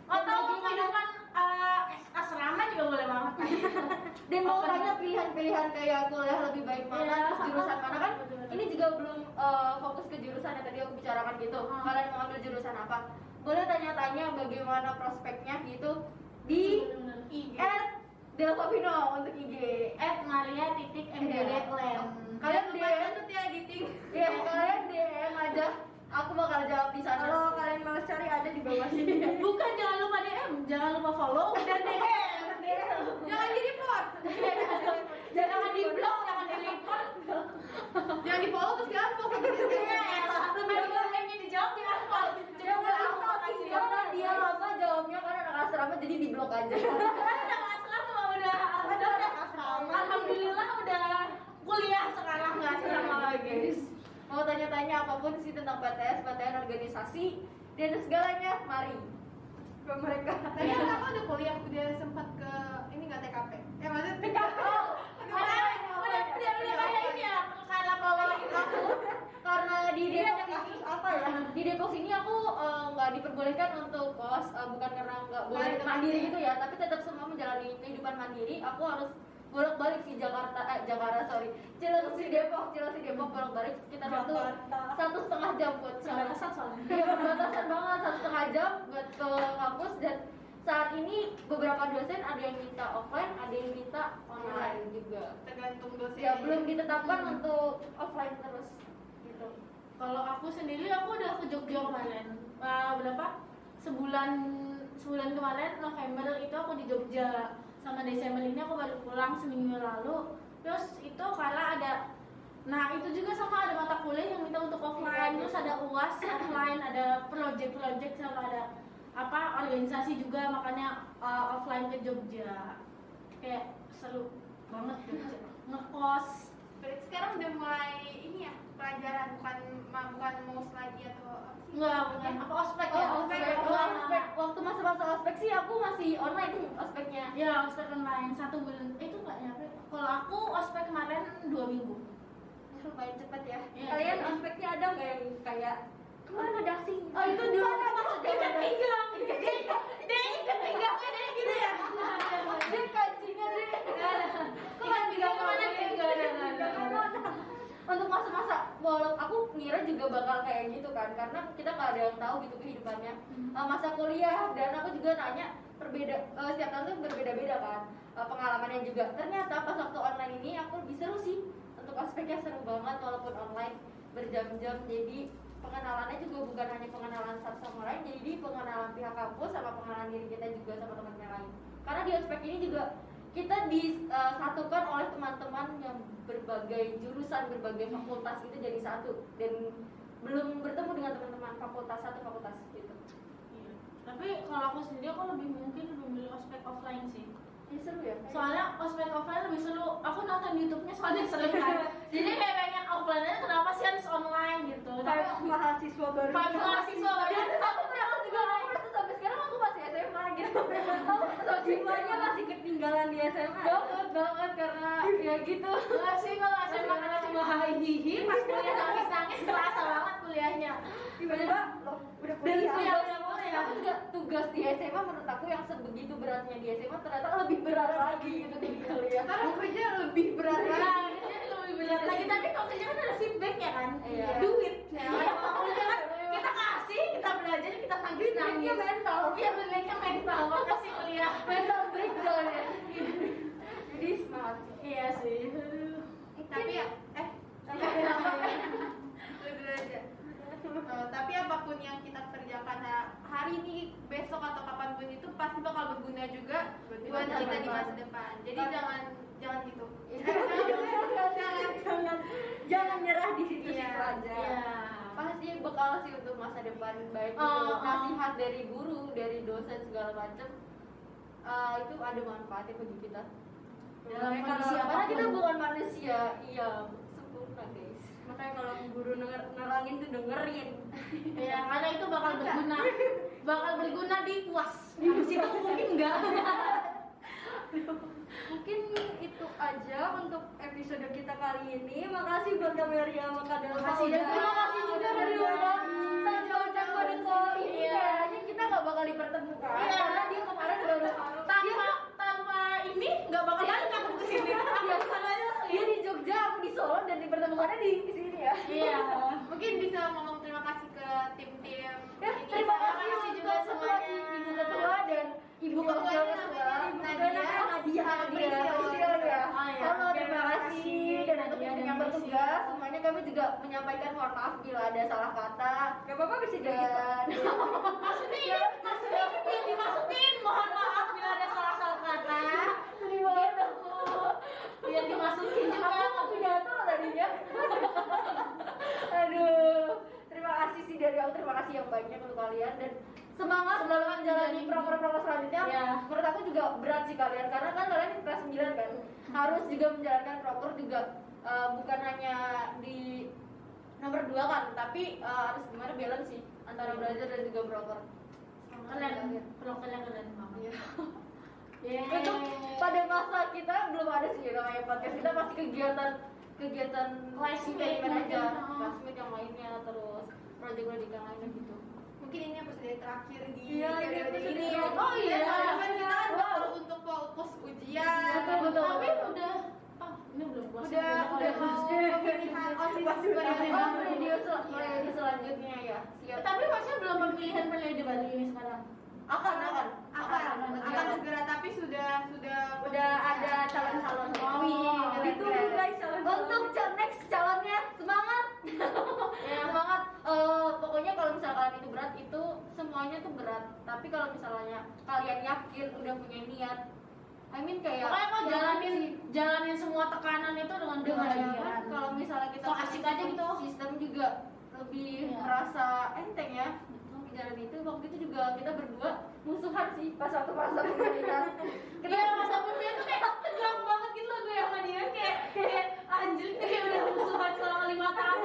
atau kehidupan uh, asrama juga boleh banget. Dan mau tanya pilihan-pilihan kayak kuliah lebih baik mana Iya. terus jurusan mana? Kan ini juga belum eh, fokus ke jurusan yang tadi aku bicarakan gitu. Hmm. kalian mau ambil jurusan apa boleh tanya-tanya bagaimana prospeknya gitu di. IG at Delvavino untuk IG at Maria titik MDD Land kalian Kalian DM. banget ya editing ya kalian DM aja aku bakal jawab di sana. Kalau kalian mau cari ada di bawah sini. bukan jangan lupa DM jangan lupa follow. Dan DM jangan di report. Jangan di blog jangan di report. Jangan di follow terus kalian follow. Gitu Iya, lebih hanya dijawab di unfollow kasih karena dia. lama jawabnya karena anak asrama jadi di blok aja. Udah asrama udah udah udah asrama. Alhamdulillah udah kuliah sekarang nggak asrama lagi mau tanya-tanya apa pun sih tentang PTS, PTN organisasi dan segalanya mari. Ke mereka. tadi kan kakak udah kuliah udah sempat ke ini nggak TKP ya maksudnya TKP udah udah udah udah kayak ini ya karena kalau aku. Karena di Iya, Depok ada ini apa ya? Di Depok sini aku eh, nggak diperbolehkan untuk kos eh, bukan karena nggak boleh mandiri. gitu ya tapi tetap semua menjalani kehidupan mandiri. Aku harus bolak balik sih Jakarta eh Jakarta sorry Cilengsi Depok Cilengsi Depok bolak balik sekitar satu Jakarta. satu setengah jam buat soalnya. Iya perbatasan banget satu setengah jam buat ke kampus dan saat ini beberapa dosen ada yang minta offline ada yang minta online juga tergantung dosen ya belum ditetapkan untuk offline terus gitu Kalau aku sendiri aku udah ke Jogja kemarin. Ah, berapa? Sebulan sebulan kemarin November itu aku di Jogja. Sama Desember ini aku baru pulang seminggu lalu. Terus itu karena ada Nah itu juga sama ada mata kuliah yang minta untuk offline, terus ada uas offline, ada project-project sama ada apa organisasi juga makanya uh, offline ke Jogja. Kayak seru banget Jogja. Ngekos. Berarti sekarang udah mulai ini ya pelajaran bukan bukan mos lagi atau? Enggak, bukan apa ospek Oh, ya? ospek. Wah. Oh, ospek. Waktu masa-masa ospek sih aku masih online ospeknya. Ya, ospek online satu bulan. Eh, itu nggak nyampe. Kalau aku ospek kemarin dua minggu. Lumayan cepet ya. Iya. Kalian ospeknya ada nggak yang kayak ke mana dasing? Oh, itu dulu. Mana masuk Ikat pinggang. Dia ikat pinggangnya dia gitu ya. Dia kancingnya. Kok kan pinggang ke mana? Enggak ada, enggak ada. Untuk masa-masa, walau aku ngira juga bakal kayak gitu kan, karena kita nggak ada yang tahu gitu kehidupannya. Uh, masa kuliah dan aku juga nanya berbeda, uh, setiap tahun tuh berbeda-beda kan uh, pengalamannya juga. Ternyata pas waktu online ini aku lebih seru sih. Untuk aspeknya seru banget walaupun online berjam-jam. Jadi pengenalannya juga bukan hanya pengenalan satu sama lain, jadi pengenalan pihak kampus sama pengenalan diri kita juga sama teman yang lain. Karena di aspek ini juga kita disatukan oleh teman-teman yang berbagai jurusan, berbagai fakultas itu jadi satu dan belum bertemu dengan teman-teman fakultas satu fakultas gitu. Iya. Tapi kalau aku sendiri aku lebih mungkin lebih milih ospek offline sih. Ini seru ya. Soalnya ospek offline lebih seru. Aku nonton YouTube-nya soalnya sering kan. Jadi kayak pengen offline aja kenapa sih harus online gitu. Tapi Vibes mahasiswa baru Vibes mahasiswa baru. Aku merasa juga aku merasa sampai sekarang aku masih SMA gitu. Aku Jiwanya masih ketinggalan di SMA banget banget karena ya gitu. Enggak sih kalau SMA karena cuma hihi pas kuliah nangis nangis kerasa banget kuliahnya. Tiba-tiba loh udah Dan kuliah Iya, tugas, iya, boleh ya. aku juga tugas di SMA menurut aku yang sebegitu beratnya di SMA ternyata lebih berat lagi gitu di kuliah. Karena kerja lebih berat Nah, lagi. lebih berat lagi tapi kalau kerja kan ada feedback ya kan. Iya. Duit. Ya, kalau kuliah kan kita kasih, kita belajar, kita nangis nangis. mental. Iya, feedbacknya mental. Makasih kuliah. mental breakdown ya. Jadi semangat sih. Iya sih. Tapi ya eh lu dulu aja. Eh, tapi apa pun yang kita kerjakan ha- hari ini, besok atau kapan pun itu pasti bakal berguna juga buat kita di masa depan. Jadi Tapi- jangan jangan gitu. jangan jangan jangan nyerah di situ Iya, aja. Iya. Pasti bekal sih untuk masa depan baik itu oh. nasihat dari guru, dari dosen segala macam. Eh, itu ada manfaatnya bagi kita. Dalam Makanya kondisi kalau- karena kita bukan manusia, iya sempurna guys. Makanya kalau guru denger, nerangin tuh dengerin Ya, karena itu bakal berguna. Bakal berguna di puas. Habis itu mungkin enggak. Mungkin itu aja untuk episode kita kali ini Makasih buat Kameria Makadel Makasih Dan terima kasih juga dari undang Tanpa Undang ini Iya. kayaknya kita nggak bakal dipertemukan Iya. Karena dia kemarin baru tanpa tanpa ini nggak bakal balik aku ke sini. Iya, dia di Jogja, aku di Solo dan dipertemukannya di sini ya. Iya. Mungkin bisa ngomong kasih ke tim-tim Ya, terima Terima kasih kasih juga semuanya ibu ketua dan ibu ketua. Ibu Nadia. Nadia. Nadia. Ya. Oh, iya. Halo, terima terima kasih kasih, dan untuk yang bertugas semuanya kami juga menyampaikan mohon maaf bila ada salah kata. Gak apa-apa bisa jadi gitu Maksudnya maksudnya dimasukin. Mohon maaf bila ada salah-salah kata. gimana? Biar dimasukin juga. Aku pidato tadinya. Aduh, terima kasih sih dari aku terima kasih yang banyak untuk kalian dan semangat dalam menjalani program-program selanjutnya. Ya. Menurut aku juga berat sih kalian karena kan kalian kelas 9 kan harus juga menjalankan proker juga eh, bukan hanya di nomor dua kan, tapi eh, harus gimana balance sih antara belajar dan juga proker. Keren. Prokernya keren banget. Iya. Untuk pada masa kita belum ada sih namanya podcast kita pasti kegiatan kegiatan Classmate event aja, oh. classmate yang lainnya terus project-project yang lainnya gitu. Mungkin ini episode terakhir di Iya, ini periode episode ini. Oh, iya. Kan kita kan bakal untuk fokus ujian. Betul, betul. Tapi udah oh, ini belum puasa. Udah udah mau pemilihan osis periode Oh, baru. radio sel radio selanjutnya ya. Siap. Tapi maksudnya belum pemilihan periode baru ini sekarang akan akan akan akan, segera tapi sudah sudah sudah ada calon calon suami itu guys calon untuk next calonnya semangat semangat pokoknya kalau misalnya kalian itu berat itu semuanya tuh berat tapi kalau misalnya kalian yakin udah punya niat I mean kayak pokoknya kalau jalanin jalanin semua tekanan itu dengan dengan ya, kalau misalnya kita so asik aja gitu sistem juga lebih ya. merasa enteng ya di jalan itu waktu itu juga kita berdua musuhan sih. Pas waktu masa pemilihan kita ya masa pemilihan tuh kayak tegang banget gitu loh gue sama dia kayak kayak anjir tuh kayak udah musuhan selama lima tahun.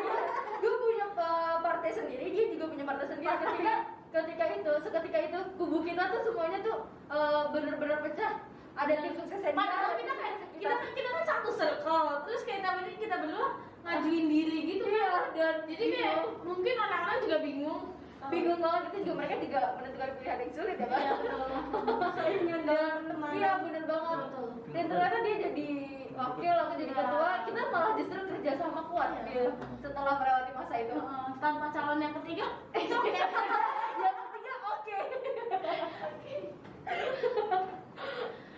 Gue punya uh, partai sendiri dia juga punya partai sendiri. Ketika ketika itu seketika itu kubu kita tuh semuanya tuh uh, bener-bener pecah. Ada tim suksesnya dia padahal kita kan kita kan kita kan satu circle. Terus kayak tapi kita berdua ngajuin diri gitu iya. Kan dan jadi kayak mungkin orang-orang juga bingung bingung banget itu juga mereka juga menentukan pilihan yang sulit ya kan Iya, dan iya bener banget. Betul. dan ternyata dia jadi wakil aku jadi Iya. ketua kita malah justru kerja sama kuat Iya. gitu setelah melewati masa itu. Tanpa calon yang ketiga eh yang ketiga oke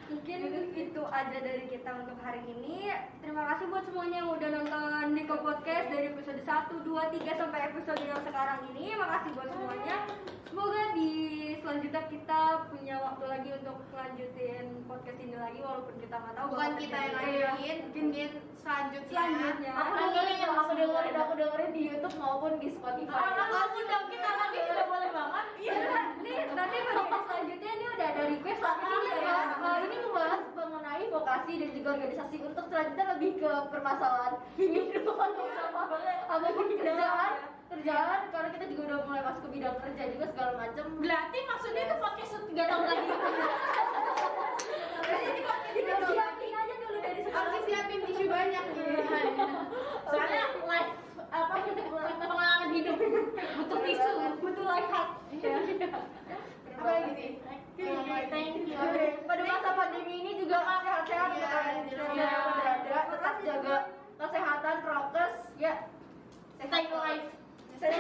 mungkin itu aja dari kita untuk hari ini. Terima kasih buat semuanya yang udah nonton Niko Podcast dari episode 1, 2, 3 sampai episode yang sekarang ini. Makasih buat semuanya. Semoga di selanjutnya kita punya waktu lagi untuk lanjutin podcast ini lagi walaupun kita nggak tahu bukan kita yang terjadi. ngajuin mungkin selanjutnya. Selanjutnya. Aku dengerin aku dengerin aku dengerin di YouTube maupun di Spotify. Ah, kamu dong kita lagi sudah boleh banget. Iya, nih nanti podcast selanjutnya ini udah ada request lagi ini nih ya, ya. uh, ini membahas mengenai vokasi dan juga organisasi untuk selanjutnya lebih ke permasalahan kehidupan sama sama kerjaan kerjaan karena kita juga udah mulai masuk ke bidang kerja juga segala macam berarti maksudnya itu podcast tiga tahun lagi. Kita siapin aja dulu dari harus sekarang siapin tisu banyak gitu soalnya live apa pengalaman hidup. Butuh tisu butuh life hack. Apa lagi sih thank you Oke, pada masa pandemi ini juga sehat-sehat Iya, kan iya. Berada, tetap jaga kesehatan prokes ya stay alive Stay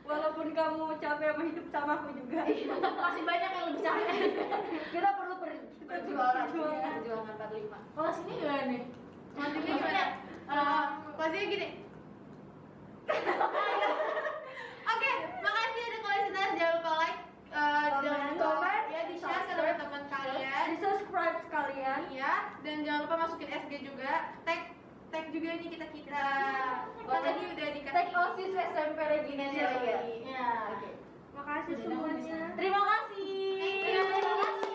Walaupun kamu capek sama hidup sama aku juga. masih banyak yang lebih capek kita perlu per- perjuangan Perjuangan. perjuangan 45 kalau sini gimana nih Maksudnya gimana? Eh, Maksudnya gini. Oke, makasih ada listeners. Jangan lupa like, Eh, jangan lupa ya di share ke teman-teman kalian. Di subscribe sekalian. Ya dan jangan lupa masukin SG juga. Tag tag juga nih kita kita oh, tadi udah dikasih. tag osis SMP Regina ya, ya. Iya. oke. Makasih semuanya. Terima kasih. Terima kasih.